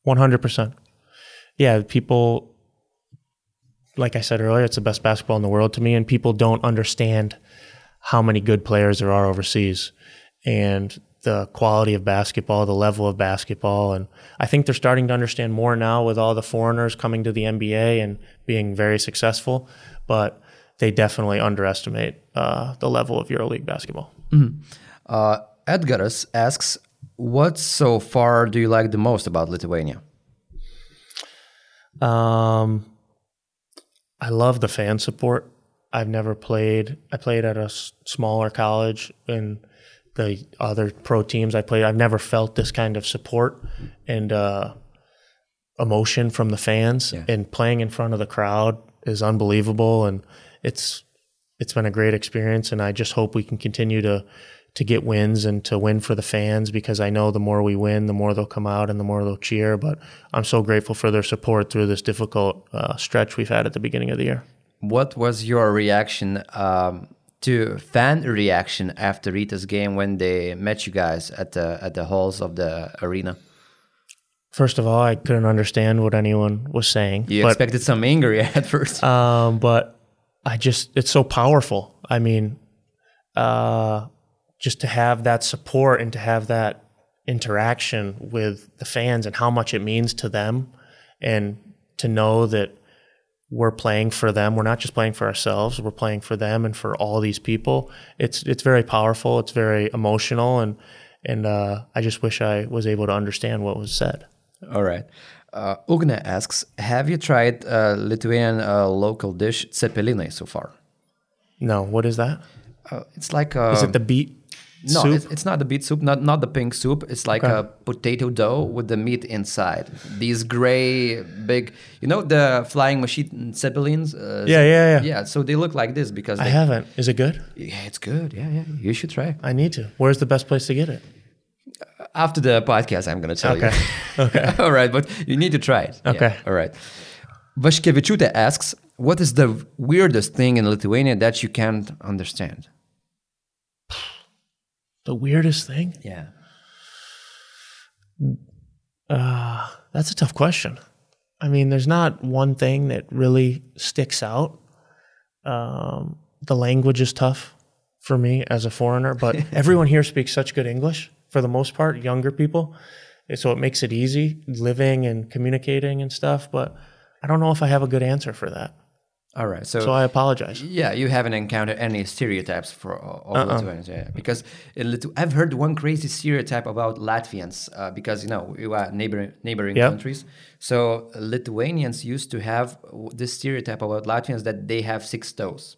100%. Yeah, people like I said earlier, it's the best basketball in the world to me and people don't understand how many good players there are overseas and the quality of basketball, the level of basketball and I think they're starting to understand more now with all the foreigners coming to the NBA and being very successful, but they definitely underestimate uh, the level of EuroLeague basketball. Uh, Edgaras asks, what so far do you like the most about Lithuania? Um, I love the fan support. I've never played. I played at a s- smaller college, and the other pro teams I played, I've never felt this kind of support and uh, emotion from the fans. Yeah. And playing in front of the crowd is unbelievable, and it's it's been a great experience. And I just hope we can continue to to get wins and to win for the fans because I know the more we win, the more they'll come out and the more they'll cheer. But I'm so grateful for their support through this difficult uh, stretch we've had at the beginning of the year. What was your reaction um, to fan reaction after Rytas game when they met you guys at the at the halls of the arena? First of all, I couldn't understand what anyone was saying. You but, expected some anger at first. um, but I just, it's so powerful. I mean, uh, just to have that support and to have that interaction with the fans and how much it means to them and to know that we're playing for them. We're not just playing for ourselves. We're playing for them and for all these people. It's it's very powerful. It's very emotional, and and uh, I just wish I was able to understand what was said. All right. Uh, Ugne asks, have you tried uh, Lithuanian uh, local dish cepelinai so far? No, what is that? Uh, it's like a, Is it the beet no, soup? It's, it's not the beet soup, not not the pink soup. It's like a potato dough with the meat inside. These gray, big, you know, the flying machine zeppelins. Uh, Yeah, yeah, yeah. yeah. So they look like this because I they, haven't. Is it good? yeah, it's good. Yeah, yeah. You should try. I need to. Where's the best place to get it? After the podcast, I'm gonna tell Okay. you. Okay. all right, but you need to try it. Yeah, Okay. all right. Vashkevičiūtė asks, what is the weirdest thing in Lithuania that you can't understand? The weirdest thing? Yeah. Uh, that's a tough question. I mean, there's not one thing that really sticks out. Um, the language is tough for me as a foreigner, but everyone here speaks such good English for the most part, younger people. So it makes it easy living and communicating and stuff. But I don't know if I have a good answer for that. All right. So, So I apologize. yeah, you haven't encountered any stereotypes for of Uh-uh. Lithuanians, yeah? Because in Lithu- I've heard one crazy stereotype about Latvians uh, because you know we are neighboring neighboring Yep. countries. So Lithuanians used to have this stereotype about Latvians that they have six toes.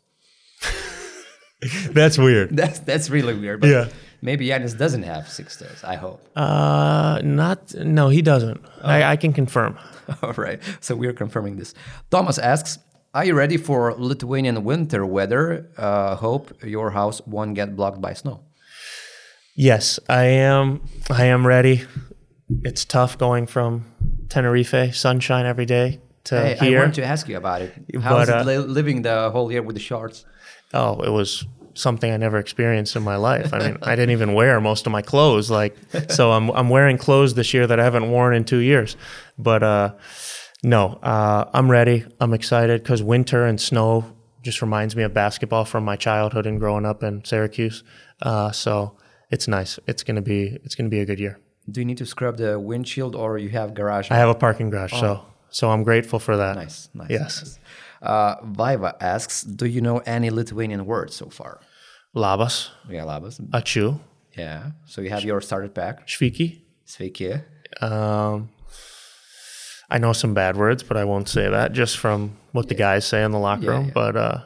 That's weird. That's that's really weird. But Yeah. maybe Yanis doesn't have six toes. I hope. Uh, not, no, he doesn't. I, I can confirm. All right. So we're confirming this. Thomas asks, "Are you ready for Lithuanian winter weather? Uh, hope your house won't get blocked by snow." Yes, I am. I am ready. It's tough going from Tenerife, sunshine every day, to Hey, I here. want to ask you about it. How's But, it uh, li- living the whole year with the shorts? oh, it was something I never experienced in my life. I mean, I didn't even wear most of my clothes. Like, so I'm I'm wearing clothes this year that I haven't worn in two years. But uh, no, uh, I'm ready. I'm excited because winter and snow just reminds me of basketball from my childhood and growing up in Syracuse. Uh, so it's nice. It's gonna be it's gonna be a good year. Do you need to scrub the windshield or you have garage? I have a parking garage, so so I'm grateful for that. nice, nice. Yes. nice. Uh, Viva asks, "Do you know any Lithuanian words so far?" Labas, Yeah, labas. ačiū, Yeah. So you have your starter pack. šviki. Sveiki. Um, I know some bad words, but I won't say that just from what the guys say in the locker Yeah, room. yeah. But uh,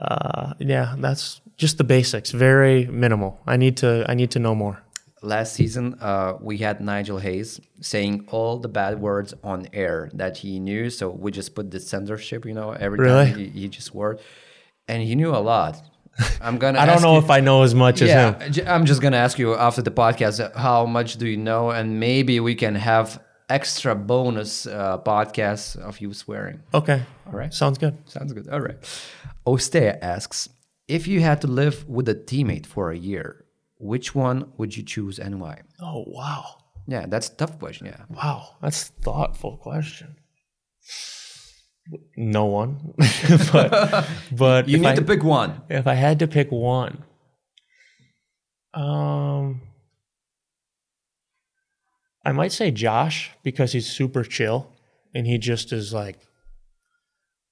uh, yeah, that's just the basics. Very minimal. I need to. I need to know more. Last season, uh, we had Nigel Hayes saying all the bad words on air that he knew. So we just put the censorship, you know, every Really? time he, he just word, and he knew a lot. I'm gonna. I don't know you- if I know as much as him. yeah, I'm just gonna ask you after the podcast how much do you know, and maybe we can have extra bonus uh, podcasts of you swearing. Okay. All right, Sounds good. sounds good. All right. Ostea asks if you had to live with a teammate for a year, which one would you choose and why? Oh wow. Yeah, that's a tough question. Yeah. Wow, that's a thoughtful question. No one, but but You need I, to pick one. if I had to pick one, um, I might say Josh because he's super chill and he just is like.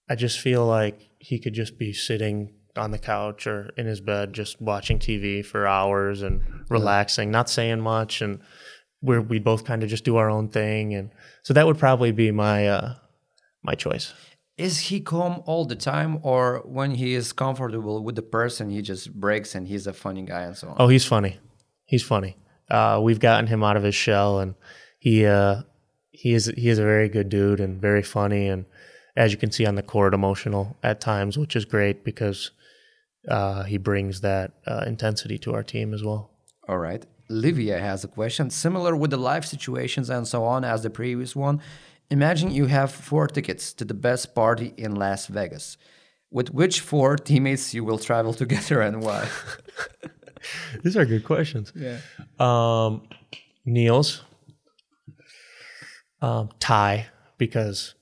I just feel like he could just be sitting on the couch or in his bed, just watching TV for hours and relaxing, not saying much, and where we both kind of just do our own thing, and so that would probably be my uh, my choice. Is he calm all the time, or when he is comfortable with the person, he just breaks and he's a funny guy and so on? Oh, he's funny. He's funny. Uh, we've gotten him out of his shell, and he uh, he is he is a very good dude and very funny, and as you can see on the court, emotional at times, which is great because uh, he brings that uh, intensity to our team as well. All right. Livia has a question similar with the life situations and so on as the previous one. Imagine you have four tickets to the best party in Las Vegas. With which four teammates you will travel together and why? These are good questions. Yeah. Um, Niels, Um, Ty, because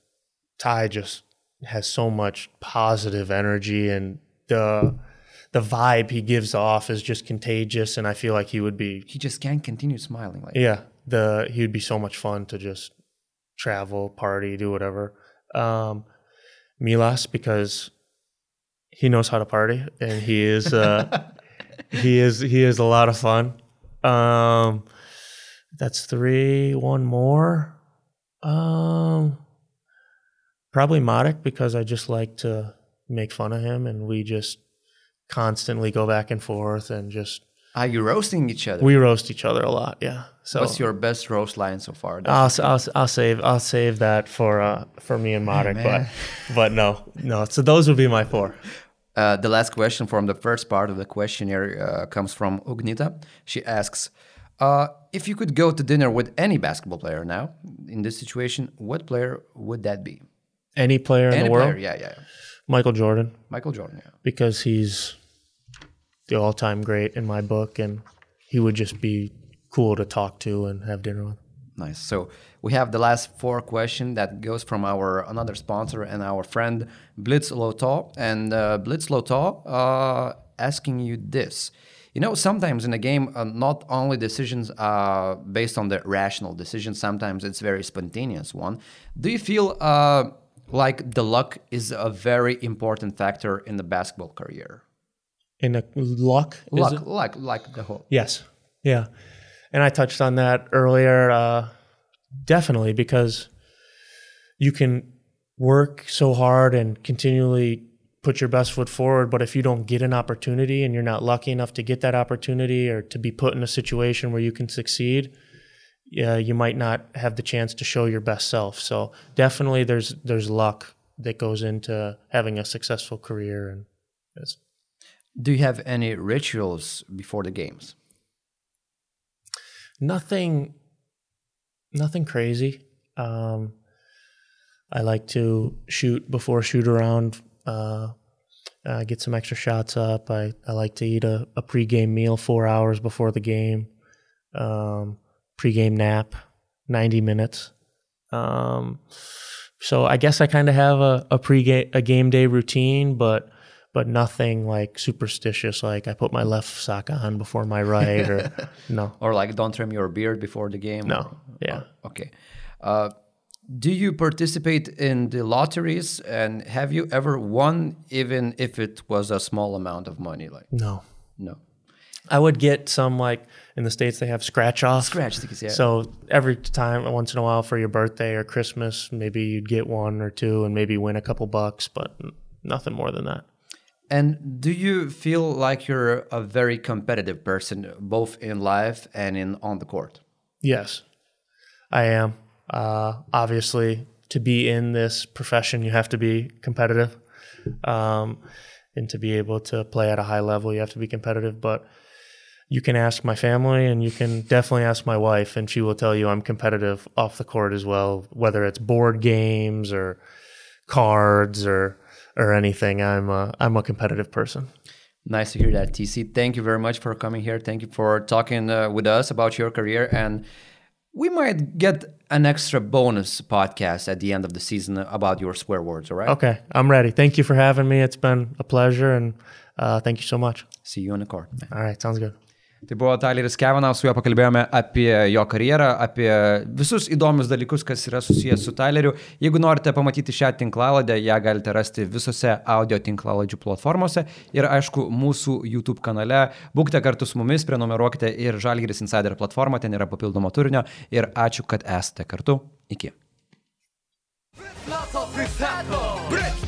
Ty just has so much positive energy and the the vibe he gives off is just contagious and I feel like he would be He just can't continue smiling. Like, yeah, the he would be so much fun to just travel, party, do whatever. Um, Milas because he knows how to party and he is uh, he is he is a lot of fun. Um, that's three. One more. Um, probably Modic because I just like to make fun of him and we just constantly go back and forth and just Are you roasting each other? we roast each other a lot. Yeah. So What's your best roast line so far? I'll, I'll, I'll save I'll save that for uh, for me and Marik, but but no no. So those would be my four. Uh, the last question from the first part of the questionnaire uh, comes from Ugnita. She asks, uh, if you could go to dinner with any basketball player now in this situation, what player would that be? Any player in Any the world, player, yeah, yeah. Michael Jordan, Michael Jordan, yeah. because he's the all-time great in my book, and he would just be cool to talk to and have dinner with. Nice. So we have the last four question that goes from our another sponsor and our friend Blitz Loto. And uh, Blitz Loto uh, asking you this. You know, sometimes in a game, uh, not only decisions are based on the rational decisions, sometimes it's very spontaneous one. Do you feel uh, like the luck is a very important factor in the basketball career? In a luck, Luck, luck, like the whole. Yes. Yeah. And I touched on that earlier. Uh, definitely, because you can work so hard and continually put your best foot forward. But if you don't get an opportunity and you're not lucky enough to get that opportunity or to be put in a situation where you can succeed, yeah, you might not have the chance to show your best self. So definitely, there's there's luck that goes into having a successful career, and it's Do you have any rituals before the games? Nothing nothing crazy. Um i like to shoot before shoot around uh, uh get some extra shots up. I i like to eat a, a pregame meal four hours before the game um pregame nap 90 minutes. Um so i guess i kind of have a, a pre a game day routine but but nothing like superstitious like i put my left sock on before my right or no Or like don't trim your beard before the game? no or- yeah Okay. Uh, do you participate in the lotteries and have you ever won even if it was a small amount of money? Like, no no. I would get some like in the states they have scratch off. Scratch tickets, yeah. So every time, once in a while, for your birthday or Christmas, maybe you'd get one or two and maybe win a couple bucks, but nothing more than that. And do you feel like you're a very competitive person, both in life and in on the court? Yes, I am. Uh, obviously, to be in this profession, you have to be competitive, um, and to be able to play at a high level, you have to be competitive. But you can ask my family, and you can definitely ask my wife, and she will tell you I'm competitive off the court as well. Whether it's board games or cards or or anything, I'm a, I'm a competitive person. Nice to hear that, TC. Thank you very much for coming here. Thank you for talking uh, with us about your career. And we might get an extra bonus podcast at the end of the season about your swear words, all right? Okay, I'm ready. Thank you for having me. It's been a pleasure, and uh, thank you so much. See you on the court. All right, sounds good. Tai buvo Tyleris Kevinas, su juo pakalbėjome apie jo karjerą, apie visus įdomius dalykus, kas yra susijęs su Tyleriu. Jeigu norite pamatyti šią tinklaladę, ją galite rasti visose audio tinklaladžių platformose ir aišku mūsų YouTube kanale. Būkite kartu su mumis, prenumeruokite ir Žalgiris Insider platformą, ten yra papildomo turinio ir ačiū, kad esate kartu. Iki. Brit